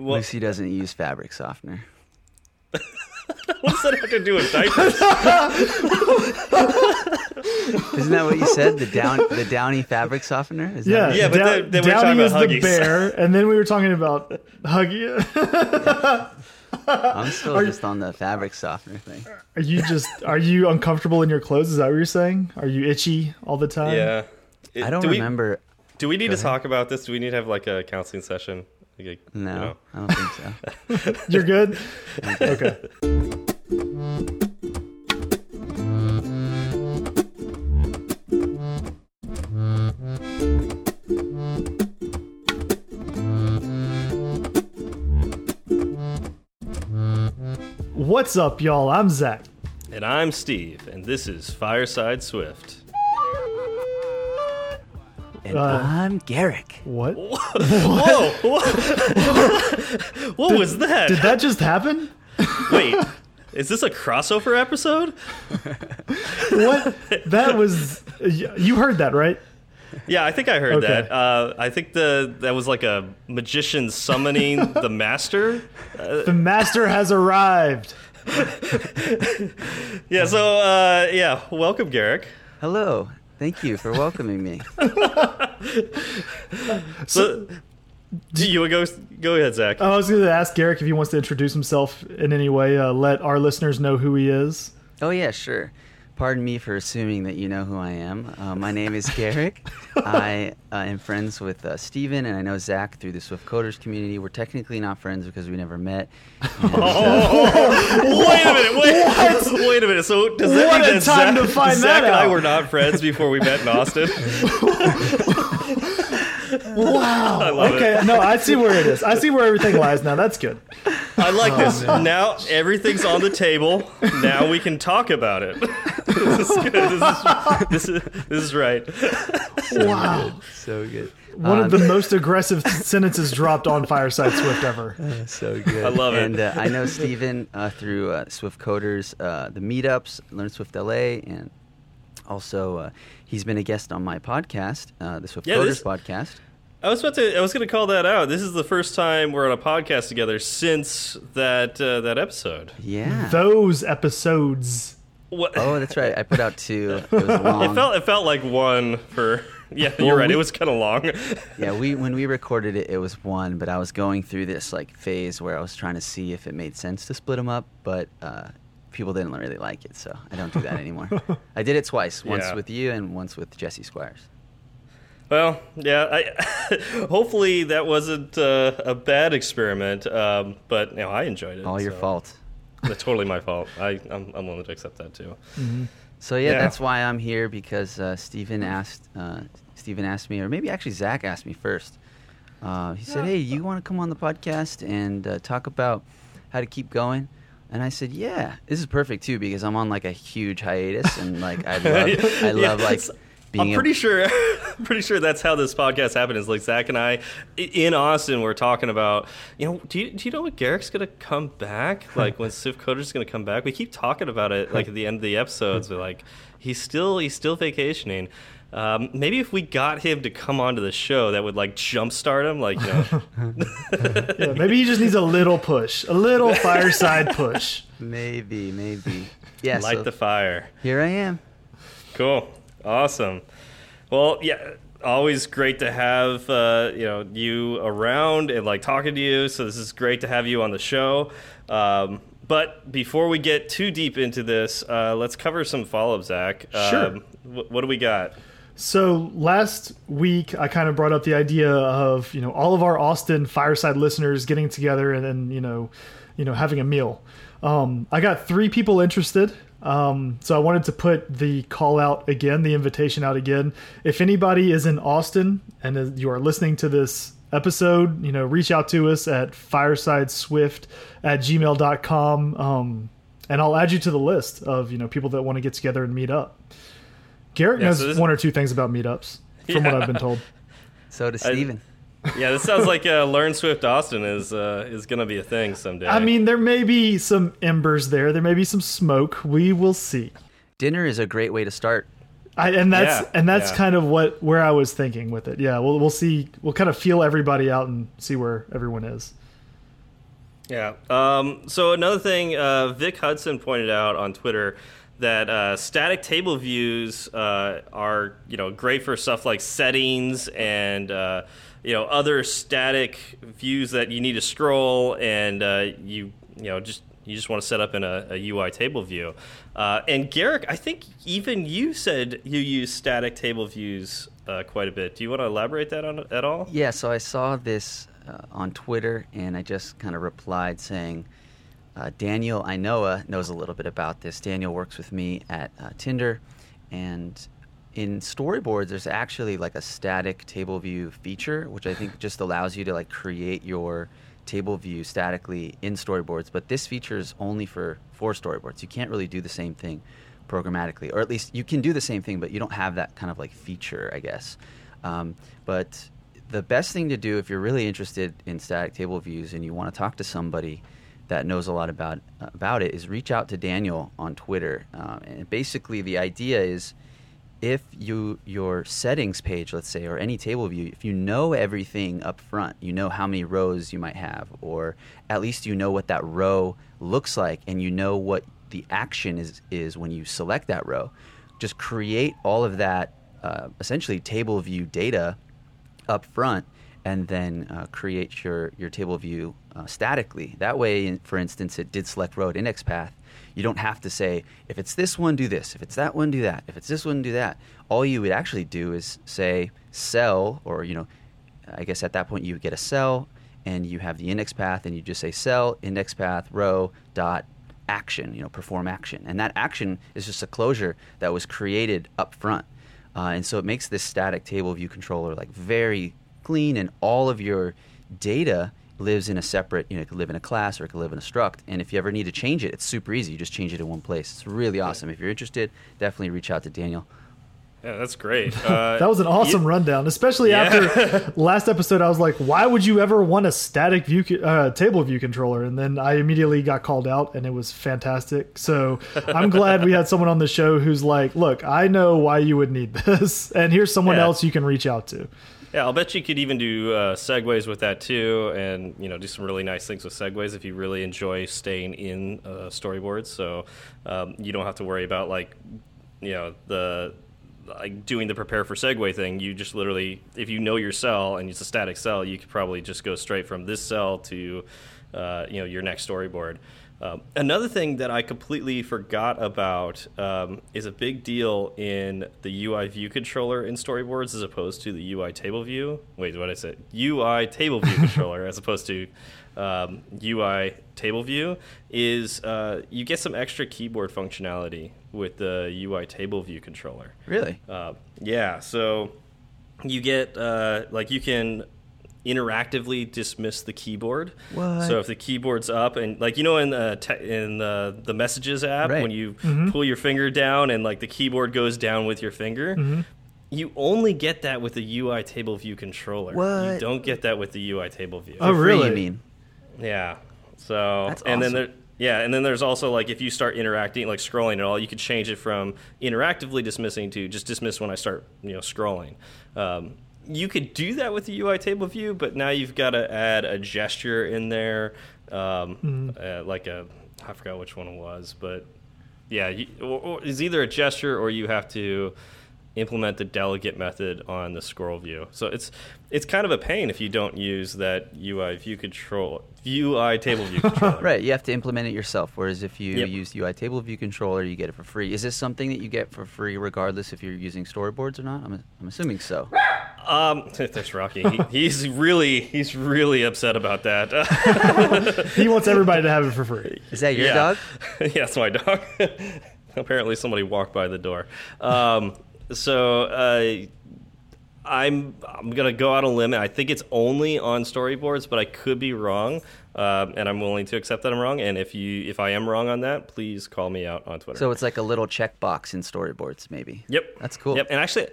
Well, Lucy doesn't use fabric softener. what does that have to do with diapers? Isn't that what you said? The down the downy fabric softener? Is that Yeah, what- Yeah, but Dow- then- then we were Downy talking is about the bear, and then we were talking about Huggy. I'm still just on the fabric softener thing. Are you just are you uncomfortable in your clothes? Is that what you're saying? Are you itchy all the time? yeah. It- I don't do we, remember. Do we need Go to talk about this? Do we need to have like a counseling session? Like, you No, know? I don't think so. You're good? okay. What's up, y'all? I'm Zach. And I'm Steve, and this is Fireside Swift. And Uh, I'm Garric. What? Whoa! What, what was that? Did that just happen? Wait, is this a crossover episode? What? That was. You heard that, right? Yeah, I think I heard Okay. that. Uh, I think the that was like a magician summoning the master. The master has arrived. Yeah. So uh, yeah, welcome, Garric. Hello. Thank you for welcoming me. So, do you go go ahead, Zach? I was going to ask Garric if he wants to introduce himself in any way, uh, let our listeners know who he is. Oh yeah, sure. Pardon me for assuming that you know who I am. Uh, my name is Garric. I uh, am friends with uh, Steven, and I know Zach through the Swift Coders community. We're technically not friends because we never met. And, uh, Oh, wait a minute! Wait, wait a minute. So does that What mean a that time Zach, to find Zach that and I out. were not friends before we met in Austin? Wow. I love okay, no, I see where it is. I see where everything lies now. That's good. I like this. Now everything's on the table. Now we can talk about it. this is good. This is, this is, this is right. Wow. so good. One Um, of the most aggressive sentences dropped on Fireside Swift ever. so good. I love it. And uh, I know Steven uh, through uh, Swift Coders, uh, the meetups, Learn Swift LA, and also uh, he's been a guest on my podcast, uh, the Swift Yeah, Coders this- podcast. I was about to. I was going to call that out. This is the first time we're on a podcast together since that uh, that episode. Yeah. Those episodes. What? oh, that's right. I put out two. It was long. It felt it felt like one for. Yeah, Well, you're right. we- it was kind of long. yeah, we when we recorded it, it was one, but I was going through this like phase where I was trying to see if it made sense to split them up, but uh, people didn't really like it, so I don't do that anymore. I did it twice, once Yeah. with you and once with Jesse Squires. Well, yeah. I, hopefully that wasn't uh, a bad experiment, um, but you know, I enjoyed it. All your so- fault. It's totally my fault. I, I'm, I'm willing to accept that too. So yeah, Yeah. that's why I'm here because uh, Steven asked uh, Steven asked me, or maybe actually Zach asked me first. Uh, he said, "Hey, you want to come on the podcast and uh, talk about how to keep going?" And I said, "Yeah, this is perfect too because I'm on like a huge hiatus and like I love I love like Yes. being I'm a- pretty sure, pretty sure that's how this podcast happened. Is like Zach and I i- in Austin, we're talking about, you know, do you, do you know what Garric's gonna come back? Like when Swift Coder's gonna come back? We keep talking about it. Like at the end of the episodes, we're like, he's still he's still vacationing. Um, maybe if we got him to come onto the show, that would like jumpstart him. Like, you know, Yeah, maybe he just needs a little push, a little fireside push. maybe maybe yeah. light so the fire. here I am. Cool. Awesome. Well, yeah, always great to have uh, you know you around and like talking to you. So this is great to have you on the show. Um, but before we get too deep into this, uh, let's cover some follow-up, Zach. Sure. Um, wh- what do we got? So last week, I kind of brought up the idea of you know all of our Austin fireside listeners getting together and then you know, you know having a meal. Um, I got three people interested, um, so I wanted to put the call out again, the invitation out again. If anybody is in Austin and you are listening to this episode, you know, reach out to us at firesideswift at gmail.com. Um, and I'll add you to the list of you know people that want to get together and meet up. Garrett Yeah, knows so one or two things about meetups from what I've been told. So does I- Steven. Yeah, this sounds like uh, Learn Swift Austin is uh, is going to be a thing someday. I mean, there may be some embers there. There may be some smoke. We will see. Dinner is a great way to start. I, and that's Yeah, and that's yeah. kind of what where I was thinking with it. Yeah, we'll we'll see. We'll kind of feel everybody out and see where everyone is. Yeah. Um, so another thing, uh, Vic Hudson pointed out on Twitter that uh, static table views uh, are you know great for stuff like settings and uh, you know other static views that you need to scroll and uh, you you know just you just want to set up in a, a UI table view. Uh, and Garric, I think even you said you use static table views uh, quite a bit. Do you want to elaborate that on at all? Yeah, so I saw this uh, on Twitter and I just kind of replied saying, uh, Daniel Inoa knows a little bit about this. Daniel works with me at uh, Tinder, and in storyboards, there's actually like a static table view feature, which I think just allows you to like create your table view statically in storyboards. But this feature is only for for storyboards. You can't really do the same thing programmatically, or at least you can do the same thing, but you don't have that kind of like feature, I guess. Um, but the best thing to do if you're really interested in static table views and you want to talk to somebody that knows a lot about about it is reach out to Daniel on Twitter. Um, and basically, the idea is if you your settings page, let's say, or any table view, if you know everything up front, you know how many rows you might have, or at least you know what that row looks like, and you know what the action is is when you select that row. Just create all of that uh, essentially table view data up front and then uh, create your, your table view uh, statically. That way, for instance, it did select row at index path. You don't have to say, if it's this one, do this. If it's that one, do that. If it's this one, do that. All you would actually do is say cell, or, you know, I guess at that point you would get a cell and you have the index path and you just say cell, index path, row, dot, action, you know, perform action. And that action is just a closure that was created up front. Uh, and so it makes this static table view controller like very clean and all of your data lives in a separate, you know, it could live in a class or it could live in a struct. And if you ever need to change it, it's super easy. You just change it in one place. It's really awesome. If you're interested, definitely reach out to Daniel. Yeah, that's great. Uh, that was an awesome you, rundown, especially yeah. after last episode. I was like, "Why would you ever want a static view uh, table view controller?" And then I immediately got called out, and it was fantastic. So I'm glad we had someone on the show who's like, "Look, I know why you would need this, and here's someone Yeah. else you can reach out to." Yeah, I'll bet you could even do uh, segues with that too, and you know, do some really nice things with segues if you really enjoy staying in uh, storyboards. So um, you don't have to worry about like, you know, the like doing the prepare for segue thing. You just literally, if you know your cell and it's a static cell, you could probably just go straight from this cell to, uh, you know, your next storyboard. Um, another thing that I completely forgot about um, is a big deal in the UI view controller in storyboards as opposed to the UI table view. Wait, what did I say? UI table view controller as opposed to um, UI table view is uh, you get some extra keyboard functionality with the UI table view controller. Really? Uh, yeah, so you get uh, like you can interactively dismiss the keyboard. What? So if the keyboard's up and like you know in the te- in the the messages app Right. when you pull your finger down and like the keyboard goes down with your finger. You only get that with the UI table view controller. You don't get that with the UI table view. Oh, really? You mean? Yeah. So That's and awesome. then there yeah, and then there's also like if you start interacting like scrolling at all, you could change it from interactively dismissing to just dismiss when I start, you know, scrolling. Um, you could do that with the UI table view, but now you've got to add a gesture in there, um, uh, like a I forgot which one it was, but yeah, you, or, or it's either a gesture or you have to implement the delegate method on the scroll view. So it's it's kind of a pain if you don't use that UI view control UI table view controller. Right, you have to implement it yourself. Whereas if you Yep. use UI Table View Controller, you get it for free. Is this something that you get for free regardless if you're using storyboards or not? I'm, I'm assuming so. Um, there's Rocky. He, he's really he's really upset about that. He wants everybody to have it for free. Is that your Yeah. dog? yeah, it's my dog. Apparently, somebody walked by the door. Um, so uh, I'm I'm gonna go out on a limb. I think it's only on storyboards, but I could be wrong, um, and I'm willing to accept that I'm wrong. And if you if I am wrong on that, please call me out on Twitter. So it's like a little checkbox in storyboards, maybe. Yep, That's cool. Yep, and actually,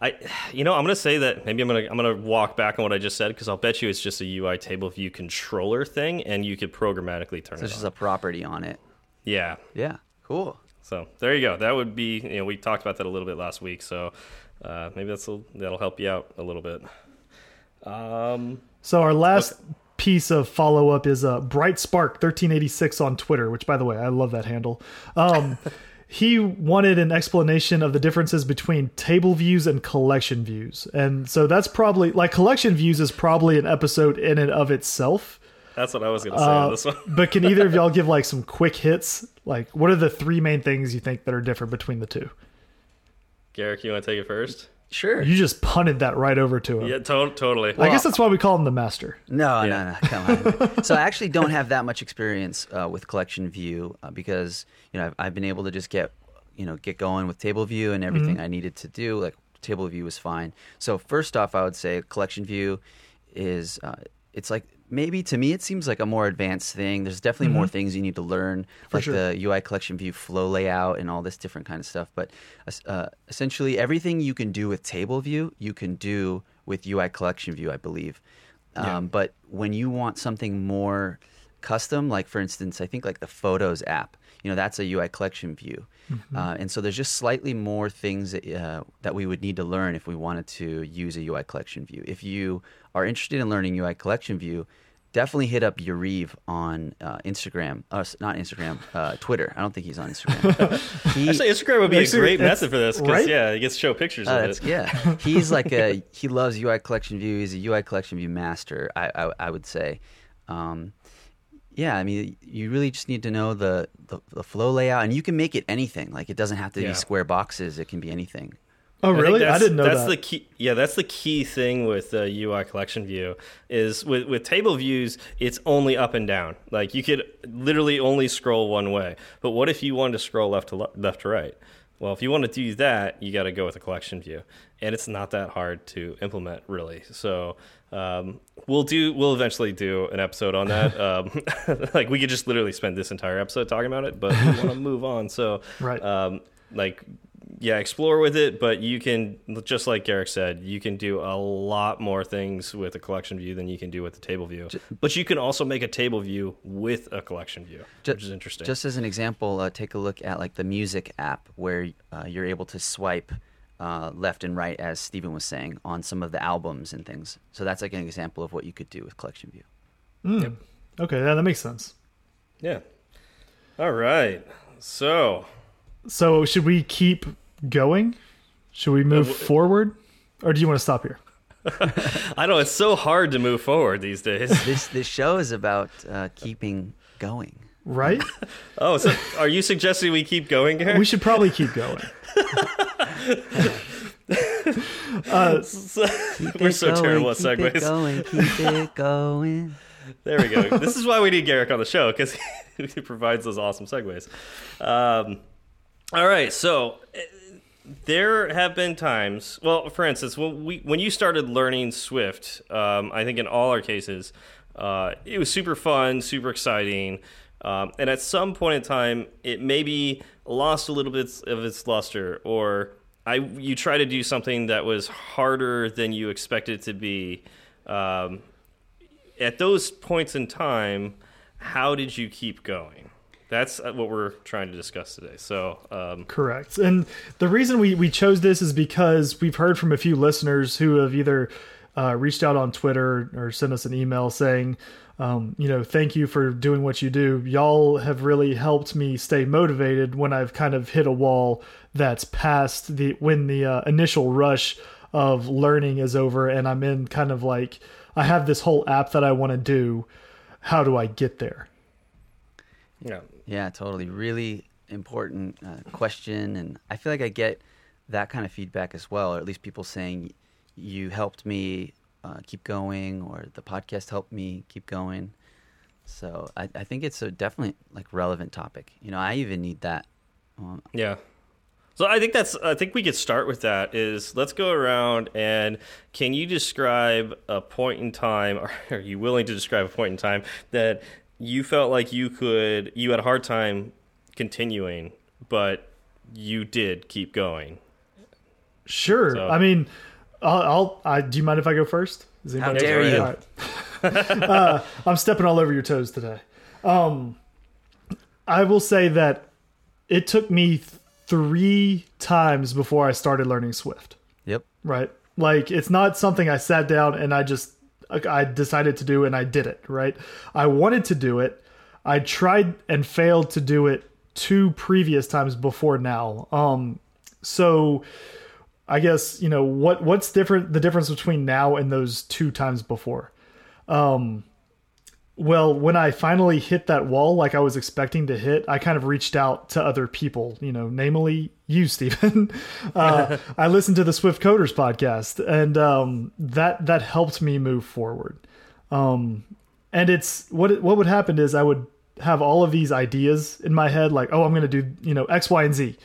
I, you know, I'm gonna say that maybe I'm gonna I'm gonna walk back on what I just said because I'll bet you it's just a UI table view controller thing, and you could programmatically turn So it it's just a property on it. yeah, Yeah, cool. So there you go. That would be you know we talked about that a little bit last week, so uh, maybe that's a, that'll help you out a little bit. Um, So our last piece of follow up is uh, Bright Spark 1386 on Twitter, which by the way, I love that handle. Um, he wanted an explanation of the differences between table views and collection views, and so that's probably like collection views is probably an episode in and of itself. That's what I was going to say on this one. but can either of y'all give like some quick hits? Like, what are the three main things you think that are different between the two? Garric, you want to take it first? Sure. You just punted that right over to him. Yeah, to- totally. I guess that's why we call him the master. No, Yeah. no, no, come on. so I actually don't have that much experience uh, with collection view uh, because you know I've, I've been able to just get you know get going with table view and everything I needed to do. Like table view was fine. So first off, I would say collection view is uh, it's like maybe to me it seems like a more advanced thing. There's definitely more things you need to learn, like sure. the UI collection view flow layout and all this different kind of stuff. But uh, essentially, everything you can do with table view, you can do with UI collection view, I believe. Um, But when you want something more custom, like for instance, I think like the Photos app, you know, that's a UI collection view. Uh, and so there's just slightly more things that, uh, that we would need to learn if we wanted to use a UI collection view. If you are interested in learning UI collection view, definitely hit up Yariv on uh, Instagram. Uh, not Instagram, uh, Twitter. I don't think he's on Instagram. He- Actually, Instagram would be a great method for this because right? yeah, he gets to show pictures Oh, of that's, it. yeah, he's like a he loves UI collection view. He's a UI collection view master. I I, I would say, um, yeah. I mean, you really just need to know the, the the flow layout, and you can make it anything. Like it doesn't have to Yeah. be square boxes. It can be anything. Oh, really? I, that's- didn't know that's that. the key. Yeah, that's the key thing with the UI collection view is with with table views, it's only up and down. Like you could literally only scroll one way. But what if you wanted to scroll left to le- left to right? Well, if you want to do that, you got to go with a collection view, and it's not that hard to implement, really. So um, we'll do. We'll eventually do an episode on that. um, like we could just literally spend this entire episode talking about it, but we want to move on. So Right. um, like yeah explore with it but you can just like garric said you can do a lot more things with a collection view than you can do with the table view but you can also make a table view with a collection view Ju- which is interesting Just as an example, uh, take a look at like the music app where uh, you're able to swipe uh, left and right, as Stephen was saying, on some of the albums and things. So that's like an example of what you could do with collection view. Mm. Okay, yeah, that makes sense. yeah all right so So, should we keep going? Should we move w- forward, or do you want to stop here? i know it's so hard to move forward these days This this show is about uh, keeping going. Right? oh so are you suggesting we keep going garric we should probably keep going. So- we're so going, terrible at keep it segues going, keep it going. There we go. this is why we need Garric on the show because he provides those awesome segues. Um, all right, so uh, there have been times. Well, for instance, when we when you started learning Swift, um, I think in all our cases, uh, it was super fun, super exciting. Um, and at some point in time, it maybe lost a little bit of its luster, or I you try to do something that was harder than you expected it to be. Um, at those points in time, how did you keep going? That's uh, what we're trying to discuss today. So, um, Correct. And the reason we, we chose this is because we've heard from a few listeners who have either uh, reached out on Twitter or sent us an email saying, um, you know, thank you for doing what you do. Y'all have really helped me stay motivated when I've kind of hit a wall that's past the when the uh, initial rush of learning is over and I'm in kind of like I have this whole app that I want to do. How do I get there? yeah, Yeah, totally. Really important uh, question, and I feel like I get that kind of feedback as well, or at least people saying you helped me uh, keep going, or the podcast helped me keep going. So I, I think it's a definitely like relevant topic. You know, I even need that. Um, yeah. So I think that's. I think we could start with that. Is let's go around and can you describe a point in time, or are you willing to describe a point in time that you felt like you could, you had a hard time continuing, but you did keep going. Sure. So- I mean, I'll. I'll I, do you mind if I go first? Is How dare you. All right. uh, I'm stepping all over your toes today. Um, I will say that it took me th- three times before I started learning Swift. yep. Right. Like it's not something I sat down and I just I decided to do and I did it, right? I wanted to do it. I tried and failed to do it two previous times before now. Um so I guess, you know, what what's different the difference between now and those two times before? Um well, when I finally hit that wall like I was expecting to hit, I kind of reached out to other people, you know, namely you, Stephen. uh, I listened to the Swift Coders podcast, and um, that that helped me move forward. Um, and it's what what would happen is I would have all of these ideas in my head, like, oh, I'm going to do you know X, Y, and Z,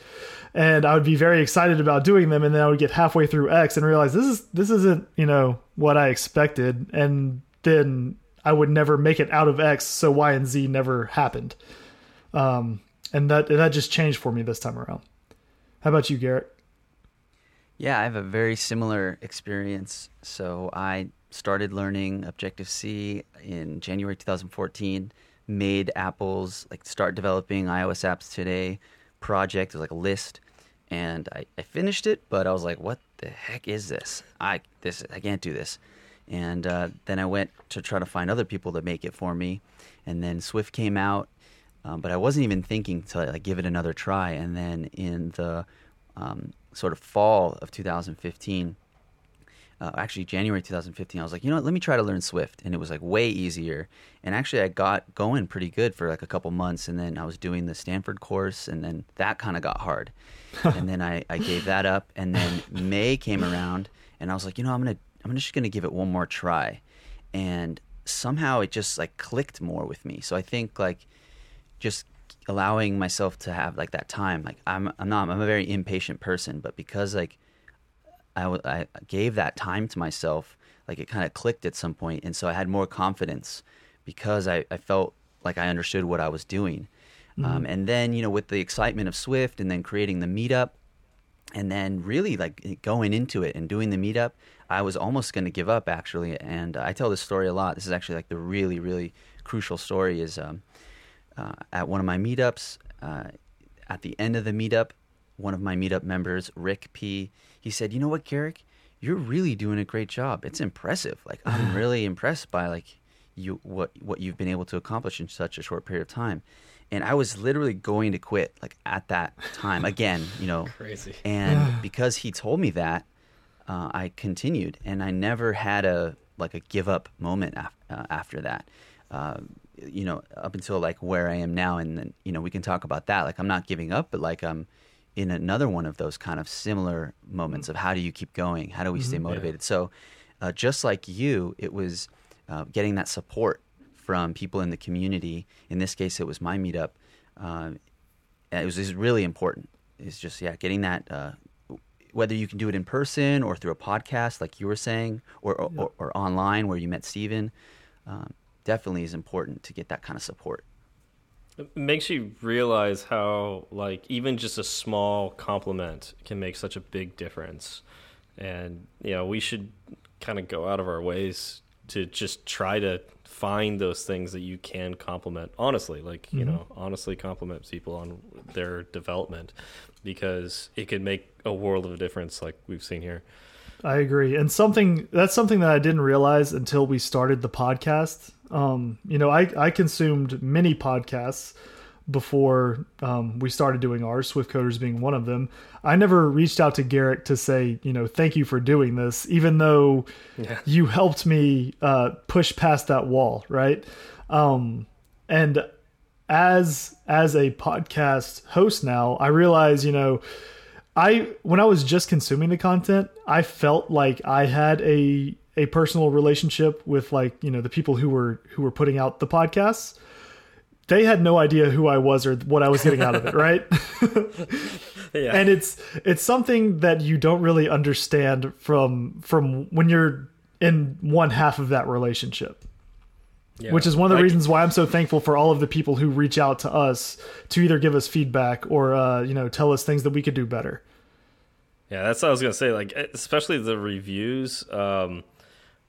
and I would be very excited about doing them, and then I would get halfway through X and realize this is this isn't you know what I expected, and then I would never make it out of X, so Y and Z never happened. Um, and that that just changed for me this time around. How about you, Garrett? Yeah, I have a very similar experience. So I started learning Objective C in January 2014. Made Apple's like start developing iOS apps today project. It was like a list, and I, I finished it, but I was like, "What the heck is this? I this I can't do this." And uh, then I went to try to find other people to make it for me. And then Swift came out, um, but I wasn't even thinking to like, give it another try. And then in the um, sort of fall of 2015, uh, actually January 2015, I was like, you know what, let me try to learn Swift. And it was like way easier. And actually, I got going pretty good for like a couple months. And then I was doing the Stanford course, and then that kind of got hard. and then I, I gave that up. And then May came around, and I was like, you know, I'm going to I'm just going to give it one more try. And somehow it just like clicked more with me. So I think like just allowing myself to have like that time. Like I'm I'm not I'm a very impatient person, but because like I, I gave that time to myself, like it kind of clicked at some point, and so I had more confidence because I, I felt like I understood what I was doing. Mm-hmm. Um, and then you know with the excitement of Swift, and then creating the meetup, and then really like going into it and doing the meetup, I was almost going to give up actually. And I tell this story a lot. This is actually like the really, really crucial story. Is um, uh, at one of my meetups, uh, at the end of the meetup, one of my meetup members, Rick P, he said, "You know what, Garric, you're really doing a great job. It's impressive. Like I'm really impressed by like you what what you've been able to accomplish in such a short period of time." and I was literally going to quit like at that time again, you know. Crazy. And because he told me that, uh, I continued, and I never had a like a give up moment af- uh, after that. Uh, you know, up until like where I am now, and then you know we can talk about that. Like I'm not giving up, but like I'm in another one of those kind of similar moments of how do you keep going? How do we stay mm-hmm. motivated? Yeah. So, uh, just like you, it was uh, getting that support from people in the community. In this case, it was my meetup. Uh, it was, it was really important. It's just yeah, getting that whether you can do it in person or through a podcast, like you were saying, or or, or, or online where you met Steven, um, definitely is important to get that kind of support. It makes you realize how, like, even just a small compliment can make such a big difference. And, you know, we should kind of go out of our ways to just try to find those things that you can compliment honestly like mm -hmm. you mm-hmm. know honestly compliment people on their development because it could make a world of a difference like we've seen here i agree and something that's something that i didn't realize until we started the podcast um you know i i consumed many podcasts before um, we started doing ours, Swift Coders being one of them. I never reached out to Garrett to say, you know, thank you for doing this, even though yeah. you helped me uh, push past that wall, right? Um, and as as a podcast host now, I realize, you know, I when I was just consuming the content, I felt like I had a a personal relationship with like you know the people who were who were putting out the podcasts they had no idea who I was or what I was getting out of it, right? yeah. And it's it's something that you don't really understand from from when you're in one half of that relationship. Yeah. Which is one of the like, reasons why I'm so thankful for all of the people who reach out to us to either give us feedback or uh, you know tell us things that we could do better. Yeah, that's what I was gonna say. Like, especially the reviews. Um,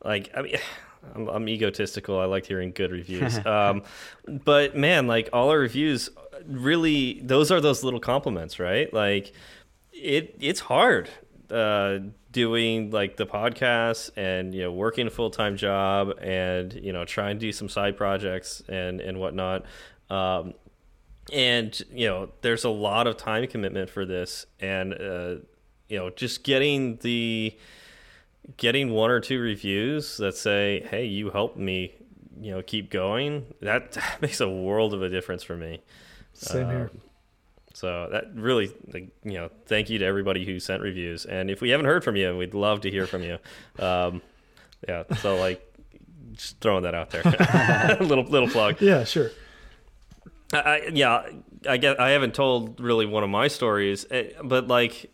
like, I mean, I'm, I'm egotistical. I like hearing good reviews. um, but man, like all our reviews, really, those are those little compliments, right? Like it, it's hard uh, doing like the podcast and you know working a full time job and you know trying to do some side projects and and whatnot. Um, and you know, there's a lot of time commitment for this, and uh, you know, just getting the getting one or two reviews that say, "Hey, you helped me," you know, keep going. That makes a world of a difference for me. Same here. Um, so that really, like, you know, thank you to everybody who sent reviews. And if we haven't heard from you, we'd love to hear from you. Um, yeah. So like, just throwing that out there. little little plug. Yeah, sure. I, I, yeah, I get. I haven't told really one of my stories, eh, but like,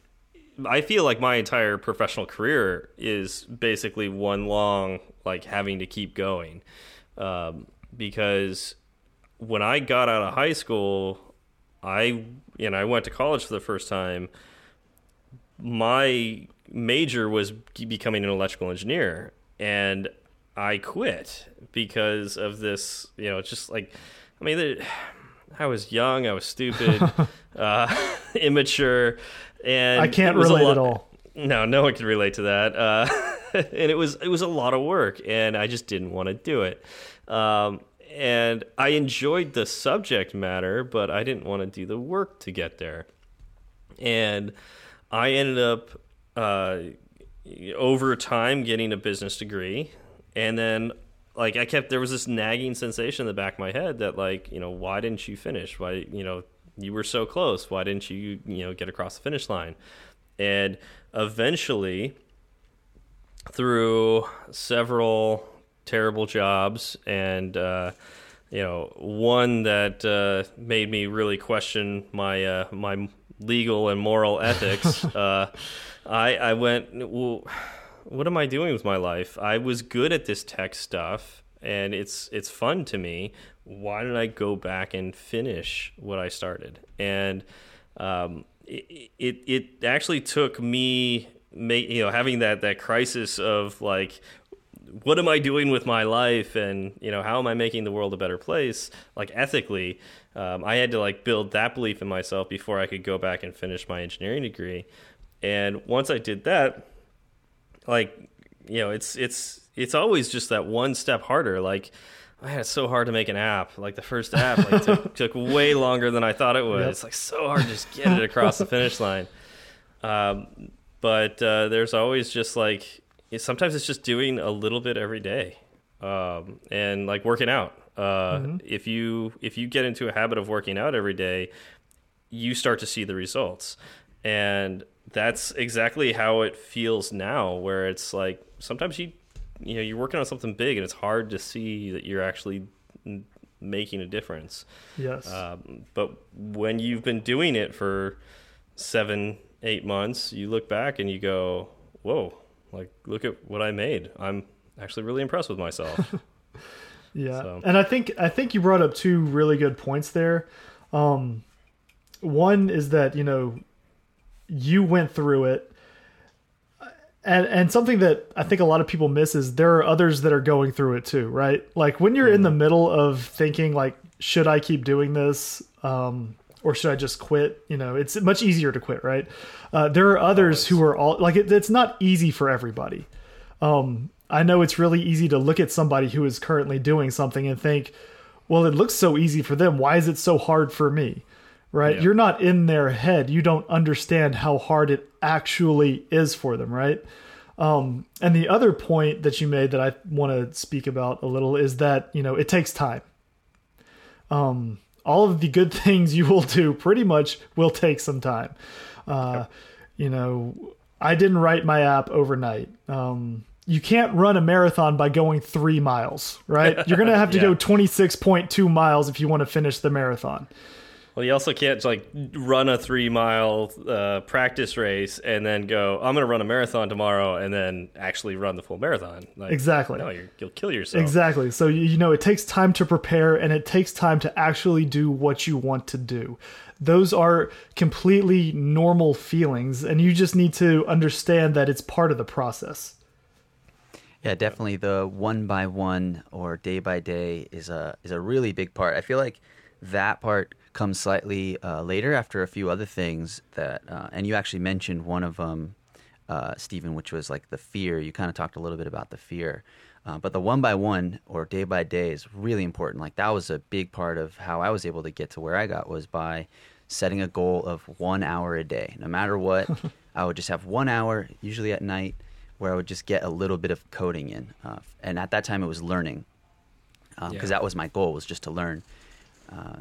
I feel like my entire professional career is basically one long like having to keep going, um, because when I got out of high school, I you know I went to college for the first time. My major was becoming an electrical engineer, and I quit because of this. You know, it's just like I mean. I was young, I was stupid, uh, immature, and I can't relate at all. No, no one can relate to that. Uh, and it was it was a lot of work, and I just didn't want to do it. Um, and I enjoyed the subject matter, but I didn't want to do the work to get there. And I ended up uh, over time getting a business degree, and then like I kept there was this nagging sensation in the back of my head that like you know why didn't you finish why you know you were so close why didn't you you know get across the finish line and eventually through several terrible jobs and uh, you know one that uh, made me really question my uh, my legal and moral ethics uh, I I went well what am I doing with my life? I was good at this tech stuff and it's it's fun to me. Why don't I go back and finish what I started? And um, it, it, it actually took me make you know having that that crisis of like what am I doing with my life and you know how am I making the world a better place? Like ethically um, I had to like build that belief in myself before I could go back and finish my engineering degree. And once I did that like you know it's it's it's always just that one step harder. Like man it's so hard to make an app like the first app like took, took way longer than i thought it was Yep. it's like so hard to just get it across the finish line. Um, but uh, there's always just like sometimes it's just doing a little bit every day um, and like working out. Uh, if you if you get into a habit of working out every day you start to see the results. And that's exactly how it feels now where it's like sometimes you you know you're working on something big and it's hard to see that you're actually making a difference. Yes. um, but when you've been doing it for seven eight months you look back and you go whoa like look at what i made. I'm actually really impressed with myself. Yeah, So- and I think I think you brought up two really good points there. Um, one is that you know you went through it, and and something that I think a lot of people miss is there are others that are going through it too, right? Like when you're in the middle of thinking like, should I keep doing this? Um, or should I just quit? You know, it's much easier to quit, right? Uh, there are others who are all like, it, it's not easy for everybody. Um, I know it's really easy to look at somebody who is currently doing something and think, well, it looks so easy for them. Why is it so hard for me? Right? Yeah. You're not in their head. You don't understand how hard it actually is for them, right? Um, and the other point that you made that I want to speak about a little is that, you know, it takes time. Um, all of the good things you will do pretty much will take some time. Uh, You know, I didn't write my app overnight. Um, you can't run a marathon by going three miles, right? You're going to have to Yeah. go 26.2 miles if you want to finish the marathon. Well, you also can't like run a three mile uh, practice race and then go. I'm going to run a marathon tomorrow, and then actually run the full marathon. Like, Exactly. No, you're, you'll kill yourself. Exactly. So you you know it takes time to prepare and it takes time to actually do what you want to do. Those are completely normal feelings and you just need to understand that it's part of the process. Yeah, definitely the one by one or day by day is a is a really big part. I feel like that part comes slightly uh, later after a few other things that, uh, and you actually mentioned one of them uh, Stephen, which was like the fear. You kind of talked a little bit about the fear. Uh, but the one by one or day by day is really important. Like that was a big part of how I was able to get to where I got was by setting a goal of one hour a day. No matter what, I would just have one hour, usually at night, where I would just get a little bit of coding in. Uh, and at that time, it was learning because Yeah. that was my goal was just to learn. Uh,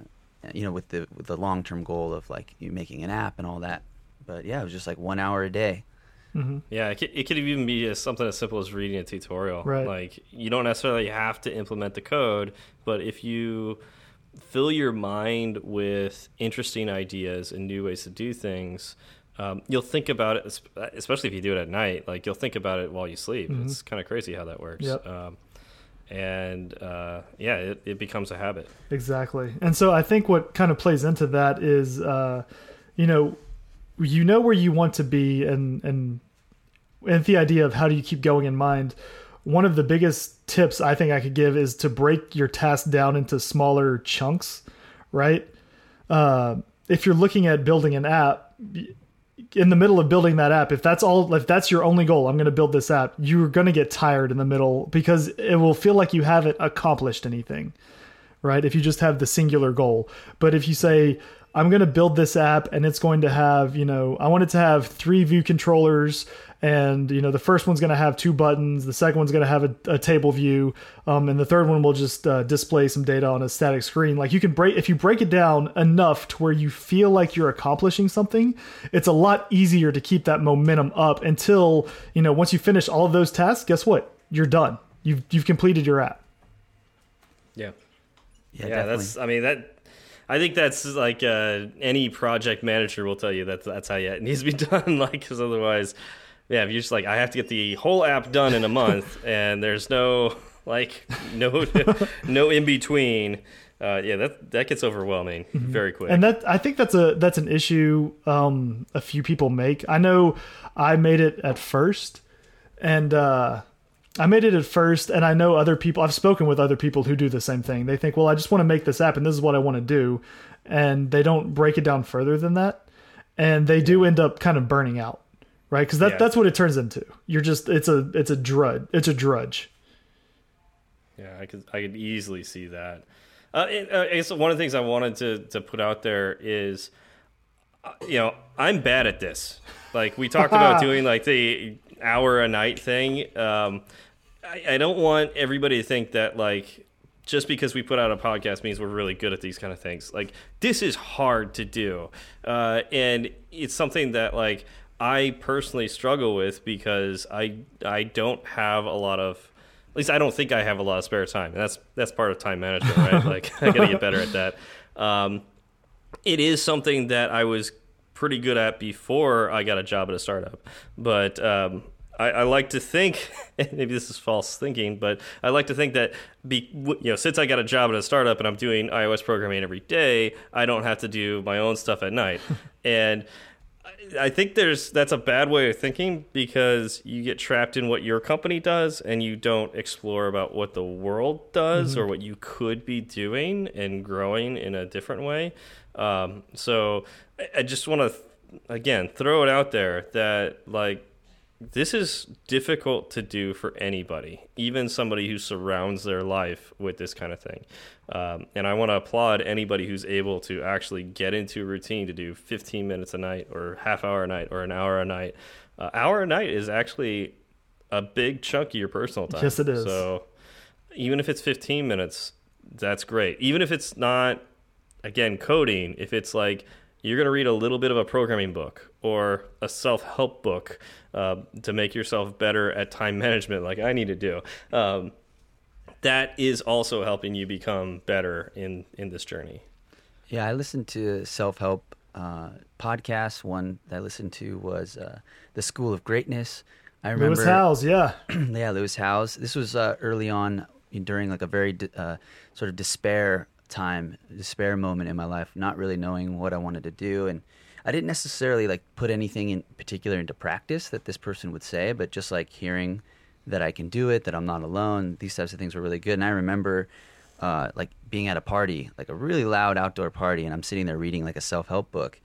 you know, with the with the long term goal of like you making an app and all that. But yeah, it was just like one hour a day. hmm Yeah, it could, it could even be as something as simple as reading a tutorial. Right. Like you don't necessarily have to implement the code, but if you fill your mind with interesting ideas and new ways to do things, um, you'll think about it. Especially if you do it at night, like you'll think about it while you sleep. Mhm. It's kind of crazy how that works. Yep. Um, and uh, yeah, it, it becomes a habit. Exactly. And so I think what kind of plays into that is, uh, you know, you know where you want to be, and and and the idea of how do you keep going in mind. One of the biggest tips I think I could give is to break your task down into smaller chunks, right? Uh, if you're looking at building an app, in the middle of building that app, if that's all, if that's your only goal, I'm going to build this app, you're going to get tired in the middle because it will feel like you haven't accomplished anything right? If you just have the singular goal. But if you say, I'm going to build this app and it's going to have, you know, I want it to have three view controllers and, you know, the first one's going to have two buttons, the second one's going to have a, a table view, um, and the third one will just uh, display some data on a static screen. Like you can break, if you break it down enough to where you feel like you're accomplishing something, it's a lot easier to keep that momentum up until, you know, once you finish all of those tasks, guess what? You're done. You've, you've completed your app. Yeah. Yeah, yeah, that's. I mean that. I think that's like uh, any project manager will tell you that that's how it needs to be done. Like, because otherwise, yeah, if you're just like, I have to get the whole app done in a month, and there's no like no no in between. Uh, yeah, that that gets overwhelming very quick. and that I think that's a that's an issue um, a few people make. I know I made it at first, and uh, I made it at first, and I know other people. I've spoken with other people who do the same thing. They think, well, I just want to make this app, and this is what I want to do, and they don't break it down further than that, and they do end up kind of burning out, right? Because that Yeah. that's what it turns into. You're just it's a it's a drudge. It's a drudge. Yeah, I could I could easily see that. Uh, and, uh, I guess one of the things I wanted to to put out there is, uh, you know, I'm bad at this. Like we talked about doing like the hour a night thing. Um, I, I don't want everybody to think that like just because we put out a podcast means we're really good at these kind of things. Like this is hard to do, uh, and it's something that like I personally struggle with because I I don't have a lot of at least I don't think I have a lot of spare time. And that's that's part of time management, right? like I got to get better at that. Um, it is something that I was pretty good at before I got a job at a startup, but um, I, I like to think maybe this is false thinking, but I like to think that be you know since I got a job at a startup and I'm doing iOS programming every day, I don't have to do my own stuff at night, and I think there's that's a bad way of thinking because you get trapped in what your company does and you don't explore about what the world does or what you could be doing and growing in a different way. Um, so I, I just want to again throw it out there that like this is difficult to do for anybody, even somebody who surrounds their life with this kind of thing. Um, and I want to applaud anybody who's able to actually get into a routine to do 15 minutes a night, or half hour a night, or an hour a night. Uh, hour a night is actually a big chunk of your personal time. Yes, it is. So even if it's 15 minutes, that's great. Even if it's not, again, coding, if it's like you're going to read a little bit of a programming book or a self help book uh, to make yourself better at time management, like I need to do. Um, that is also helping you become better in in this journey. Yeah, I listened to self help uh, podcasts. One that I listened to was uh, The School of Greatness. I remember Lewis Howes, yeah. yeah, Lewis Howes. This was uh, early on during like a very de- uh, sort of despair time, despair moment in my life, not really knowing what I wanted to do, and I didn't necessarily like put anything in particular into practice that this person would say, but just like hearing that I can do it, that I'm not alone. These types of things were really good, and I remember. Uh, like being at a party, like a really loud outdoor party, and I'm sitting there reading like a self help book,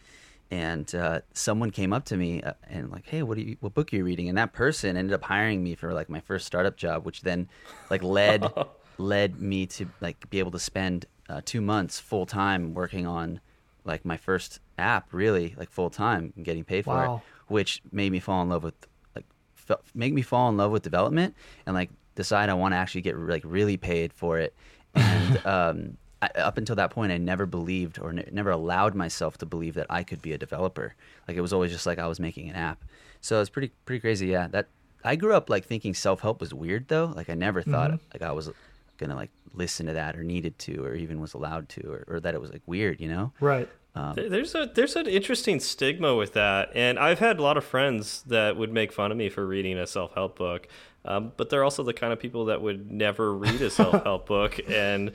and uh, someone came up to me uh, and like, "Hey, what are you? What book are you reading?" And that person ended up hiring me for like my first startup job, which then like led led me to like be able to spend uh, two months full time working on like my first app, really like full time and getting paid for Wow. it, which made me fall in love with like fe- make me fall in love with development and like decide I want to actually get like really paid for it. And um, I, up until that point, I never believed or ne- never allowed myself to believe that I could be a developer. Like it was always just like I was making an app. So it's pretty pretty crazy. Yeah, that I grew up like thinking self help was weird though. Like I never thought like I was gonna like listen to that or needed to or even was allowed to or, or that it was like weird. You know? Right. There- There's a there's an interesting stigma with that, and I've had a lot of friends that would make fun of me for reading a self help book, um, but they're also the kind of people that would never read a self help book, and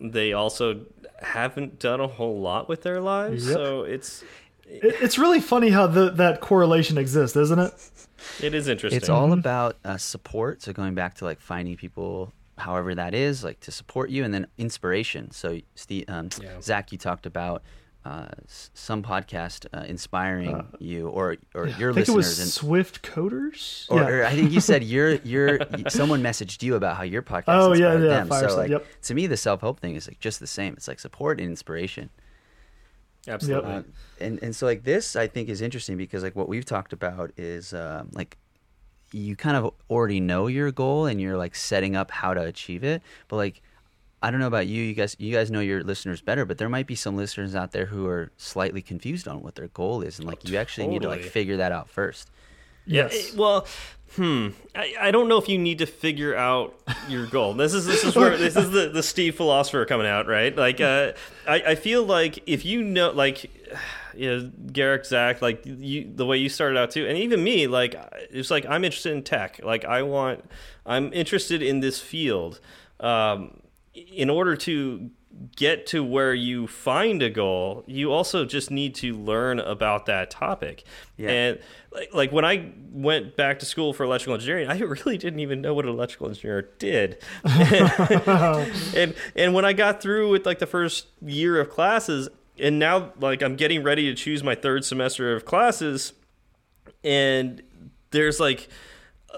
they also haven't done a whole lot with their lives. Yep. So it's it's really funny how the, that correlation exists, isn't it? it is interesting. It's all about uh, support. So going back to like finding people, however that is, like to support you, and then inspiration. So Steve, um, Yeah. Zach, you talked about uh, some podcast uh, inspiring you, or or your I think it listeners, was and Swift Coders. or, yeah. or I think you said your your someone messaged you about how your podcast. Oh, yeah, yeah, them. Fireside, So like yep. to me, the self help thing is like just the same. It's like support and inspiration. Absolutely. Uh, and and so like this I think is interesting because like what we've talked about is um, like you kind of already know your goal and you're like setting up how to achieve it but like I don't know about you you guys you guys know your listeners better but there might be some listeners out there who are slightly confused on what their goal is and like you actually need to like figure that out first yes. Eh, Well, hmm. I, I don't know if you need to figure out your goal. This is this is where this is the, the Steve philosopher coming out, right? Like, uh, I I feel like if you know, like, you know, Garric, Zach, like you, the way you started out too, and even me, like, it's like I'm interested in tech. Like, I want, I'm interested in this field. Um, in order to get to where you find a goal, you also just need to learn about that topic. Yeah. And like, like when I went back to school for electrical engineering, I really didn't even know what an electrical engineer did. and and when I got through with like the first year of classes, and now like I'm getting ready to choose my third semester of classes, and there's like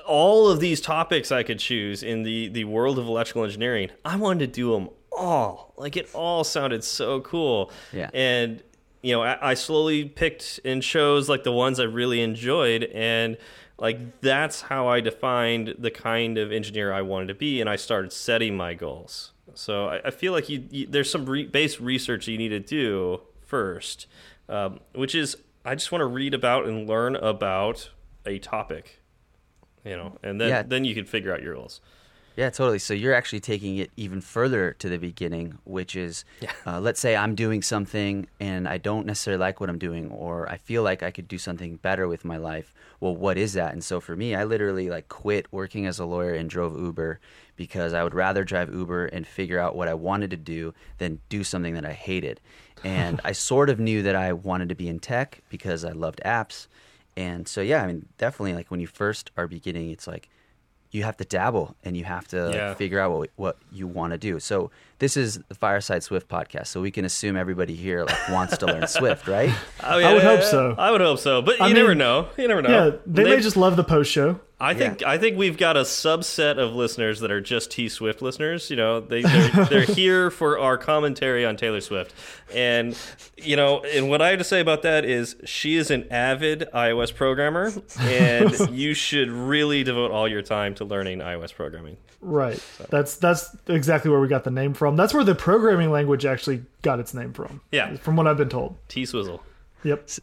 all of these topics I could choose in the the world of electrical engineering. I wanted to do them all. Like it all sounded so cool. Yeah. And you know, I, I slowly picked and chose like the ones I really enjoyed, and like that's how I defined the kind of engineer I wanted to be, and I started setting my goals. So I, I feel like you, you there's some re base research you need to do first, um, which is I just want to read about and learn about a topic, you know, and then Yeah. then you can figure out your goals. Yeah, totally. So you're actually taking it even further to the beginning, which is, Yeah. uh, let's say I'm doing something and I don't necessarily like what I'm doing, or I feel like I could do something better with my life. Well, what is that? And so for me, I literally like quit working as a lawyer and drove Uber because I would rather drive Uber and figure out what I wanted to do than do something that I hated. And I sort of knew that I wanted to be in tech because I loved apps. And so, yeah, I mean, definitely like when you first are beginning, it's like, you have to dabble and you have to like, figure out what what you want to do. So this is the Fireside Swift podcast. So we can assume everybody here like wants to learn Swift, right? Oh, I would hope so. I would hope so, but you I never know. You never know. Yeah, they, may just love the post show. I think I think we've got a subset of listeners that are just T Swift listeners. You know, they they're, they're here for our commentary on Taylor Swift, and you know, and what I have to say about that is she is an avid iOS programmer, and you should really devote all your time to learning iOS programming. Right. That's that's exactly where we got the name from. That's where the programming language actually got its name from. Yeah. From what I've been told. T Swizzle. Yep.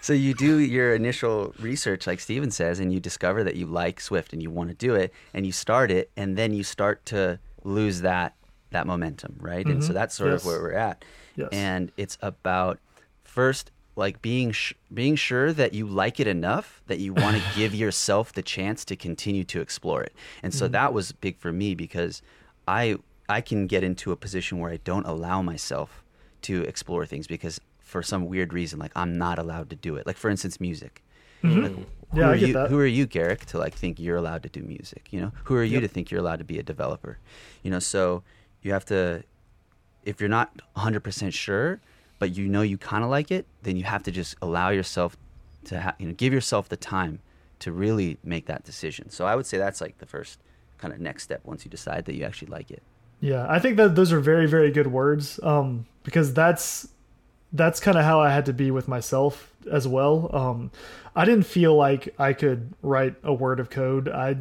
So you do your initial research, like Steven says, and you discover that you like Swift and you want to do it, and you start it, and then you start to lose that that momentum, right? And so mm-hmm. that's sort Yes. of where we're at. Yes. And it's about first like being sh- being sure that you like it enough that you want to give yourself the chance to continue to explore it. And so mm-hmm. that was big for me because I I can get into a position where I don't allow myself to explore things because for some weird reason like I'm not allowed to do it. Like for instance music. Like, who Mm-hmm. Yeah, I are get you that. who are you Garric to like think you're allowed to do music, you know? Who are you to think you're allowed to be a developer? You know, so you have to if you're not 100% sure, but but you know you kind of like it, then you have to just allow yourself to ha- you know give yourself the time to really make that decision. So I would say that's like the first kind of next step once you decide that you actually like it. Yeah, I think that those are very very good words um, because that's that's kind of how I had to be with myself as well. Um, I didn't feel like I could write a word of code. I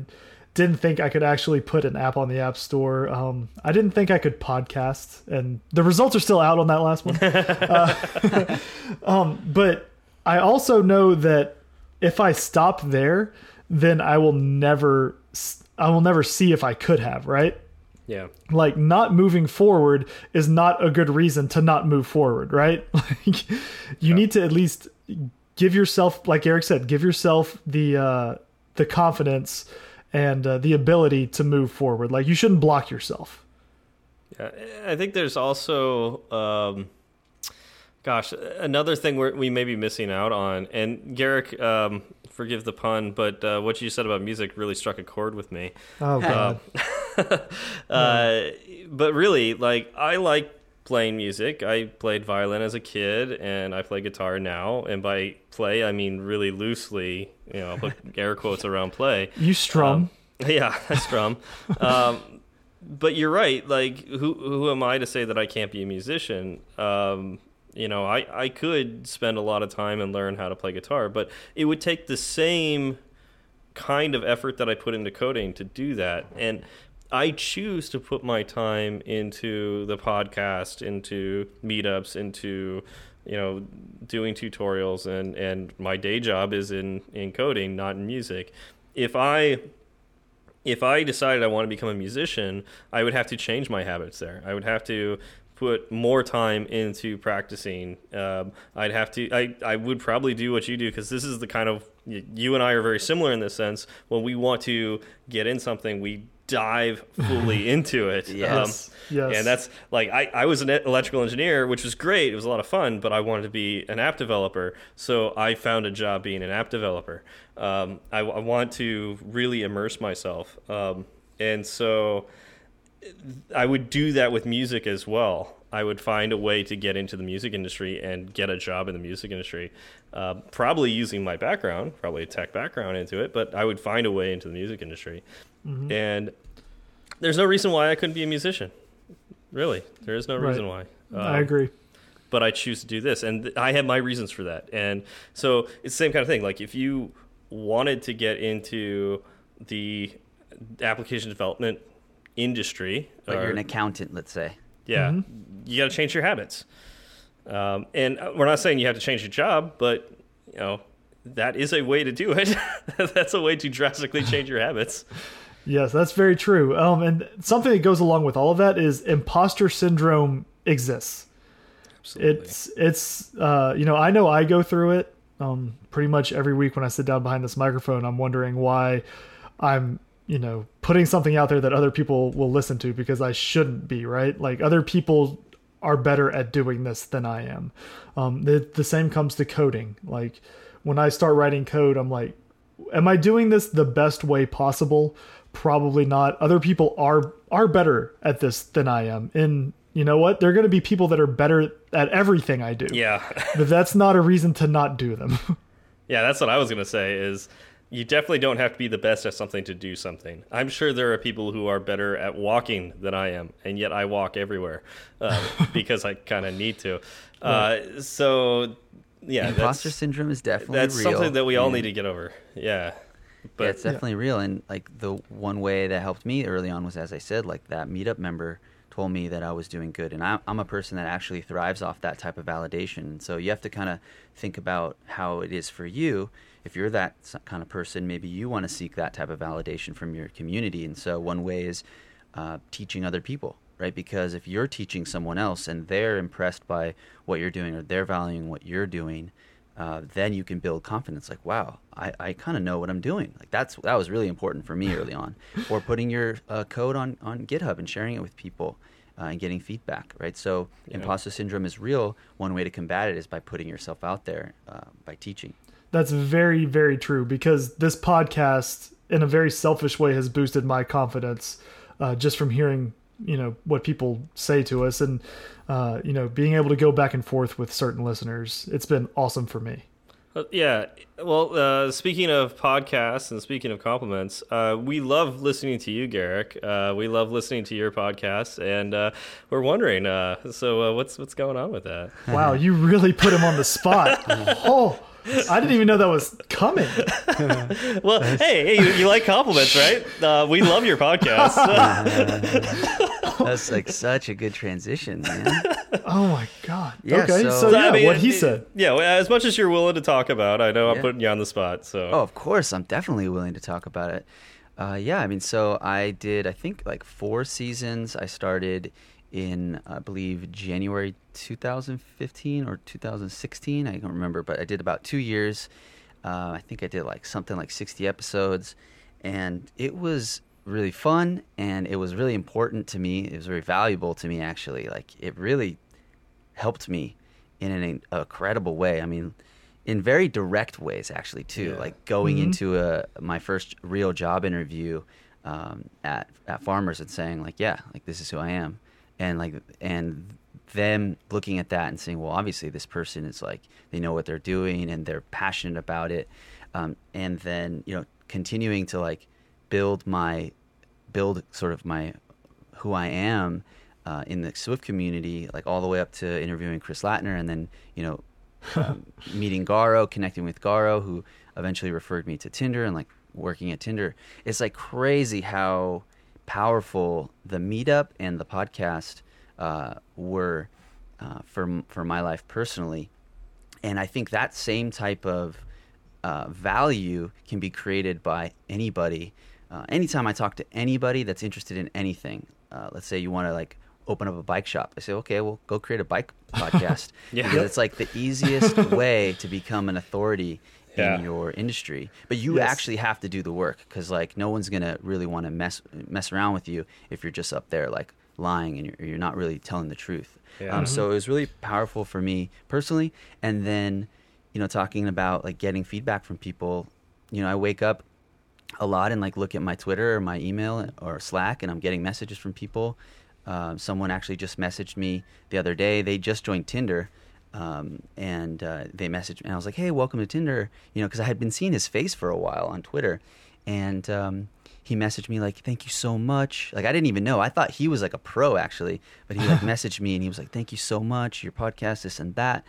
didn't think I could actually put an app on the App Store. Um, I didn't think I could podcast, and the results are still out on that last one. uh, um, but I also know that if I stop there, then I will never, I will never see if I could have right. Yeah. Like not moving forward is not a good reason to not move forward, right? Like you yeah. need to at least give yourself, like Eric said, give yourself the uh, the confidence and uh, the ability to move forward. Like you shouldn't block yourself. Yeah, I think there's also, um, gosh, another thing we may be missing out on. And Garric, um, forgive the pun, but uh, what you said about music really struck a chord with me. Oh God. uh, but really, like I like playing music. I played violin as a kid, and I play guitar now. And by play, I mean really loosely. You know, i put air quotes around play. You strum. Um, yeah, I strum. um, but you're right. Like, who who am I to say that I can't be a musician? Um, you know, I I could spend a lot of time and learn how to play guitar, but it would take the same kind of effort that I put into coding to do that. And I choose to put my time into the podcast, into meetups, into you know doing tutorials, and and my day job is in in coding, not in music. If I if I decided I want to become a musician, I would have to change my habits there. I would have to put more time into practicing. Um, I'd have to. I I would probably do what you do because this is the kind of you and I are very similar in this sense. When we want to get in something, we dive fully into it. yes. Um, yes. And that's like I, I was an electrical engineer, which was great. It was a lot of fun, but I wanted to be an app developer. So I found a job being an app developer. Um, I, I, want to really immerse myself. Um, and so I would do that with music as well. I would find a way to get into the music industry and get a job in the music industry, uh, probably using my background, probably a tech background into it, but I would find a way into the music industry. Mm -hmm. And there's no reason why I couldn't be a musician. Really, there is no right. reason why. Um, I agree. But I choose to do this, and I have my reasons for that. And so it's the same kind of thing. Like if you wanted to get into the application development industry, but or, you're an accountant, let's say. Yeah, mm -hmm. you got to change your habits. Um, and we're not saying you have to change your job, but you know that is a way to do it. That's a way to drastically change your habits. Yes, that's very true. Um, and something that goes along with all of that is imposter syndrome exists. Absolutely. It's it's uh, you know I know I go through it um, pretty much every week when I sit down behind this microphone. I'm wondering why I'm you know putting something out there that other people will listen to because I shouldn't be right. Like other people are better at doing this than I am. Um, the the same comes to coding. Like when I start writing code, I'm like, am I doing this the best way possible? Probably not. Other people are are better at this than I am. And you know what? There are going to be people that are better at everything I do. Yeah. but that's not a reason to not do them. yeah, that's what I was going to say is you definitely don't have to be the best at something to do something. I'm sure there are people who are better at walking than I am, and yet I walk everywhere uh, because I kind of need to. Uh, so, yeah, imposter syndrome is definitely that's real. something that we all need to get over. Yeah, but yeah, it's definitely yeah. real. And like the one way that helped me early on was, as I said, like that meetup member told me that I was doing good. And I'm a person that actually thrives off that type of validation. So you have to kind of think about how it is for you if you're that kind of person, maybe you want to seek that type of validation from your community. And so one way is uh, teaching other people, right? Because if you're teaching someone else and they're impressed by what you're doing or they're valuing what you're doing, uh, then you can build confidence. Like, wow, I, I kind of know what I'm doing. Like that's that was really important for me early on. or putting your uh, code on on GitHub and sharing it with people. Uh, and getting feedback, right? So, yeah. imposter syndrome is real. One way to combat it is by putting yourself out there, uh, by teaching. That's very, very true because this podcast, in a very selfish way, has boosted my confidence uh, just from hearing you know what people say to us, and uh, you know being able to go back and forth with certain listeners. It's been awesome for me. Uh, yeah. Well, uh, speaking of podcasts and speaking of compliments, uh, we love listening to you, Garric. Uh, we love listening to your podcast, and uh, we're wondering. Uh, so, what's what's going on with that? Wow, you really put him on the spot. oh. I didn't even know that was coming. well, hey, hey you, you, like compliments, right? Uh, we love your podcast. That's like such a good transition, man. Oh my god. Yeah, okay, so, so yeah, I mean, what he it, said. Yeah, as much as you're willing to talk about, I know I'm putting you on the spot. So. Oh, of course, I'm definitely willing to talk about it. Uh, yeah, I mean, so I did, I think, like four seasons. I started in I believe January 2015 or 2016. I don't remember, but I did about two years. Uh, I think I did like something like 60 episodes, and it was really fun and it was really important to me. It was very valuable to me actually. Like it really helped me in an incredible way. I mean, in very direct ways actually too. Yeah. Like going mm-hmm. into a my first real job interview um, at at Farmers and saying like, yeah, like this is who I am and like and them looking at that and saying, well, obviously this person is like they know what they're doing and they're passionate about it, um, and then you know continuing to like build my build sort of my who I am uh, in the Swift community, like all the way up to interviewing Chris Lattner, and then you know um, meeting Garo, connecting with Garo, who eventually referred me to Tinder and like working at Tinder. It's like crazy how powerful the meetup and the podcast uh, were uh, for for my life personally, and I think that same type of uh, value can be created by anybody. Uh, anytime I talk to anybody that's interested in anything, uh, let's say you want to like open up a bike shop, I say, okay, well, go create a bike podcast. yeah, it's like the easiest way to become an authority yeah. in your industry. But you yes. actually have to do the work because like no one's gonna really want to mess mess around with you if you're just up there like lying and you're, you're not really telling the truth. Yeah. Um, mm-hmm. So it was really powerful for me personally. And then you know talking about like getting feedback from people. You know I wake up a lot and like look at my Twitter or my email or Slack and I'm getting messages from people. Um, someone actually just messaged me the other day. They just joined Tinder um, and uh, they messaged me. And I was like, "Hey, welcome to Tinder," you know, because I had been seeing his face for a while on Twitter, and um, he messaged me like, "Thank you so much." Like I didn't even know. I thought he was like a pro actually, but he like messaged me and he was like, "Thank you so much. Your podcast, this and that."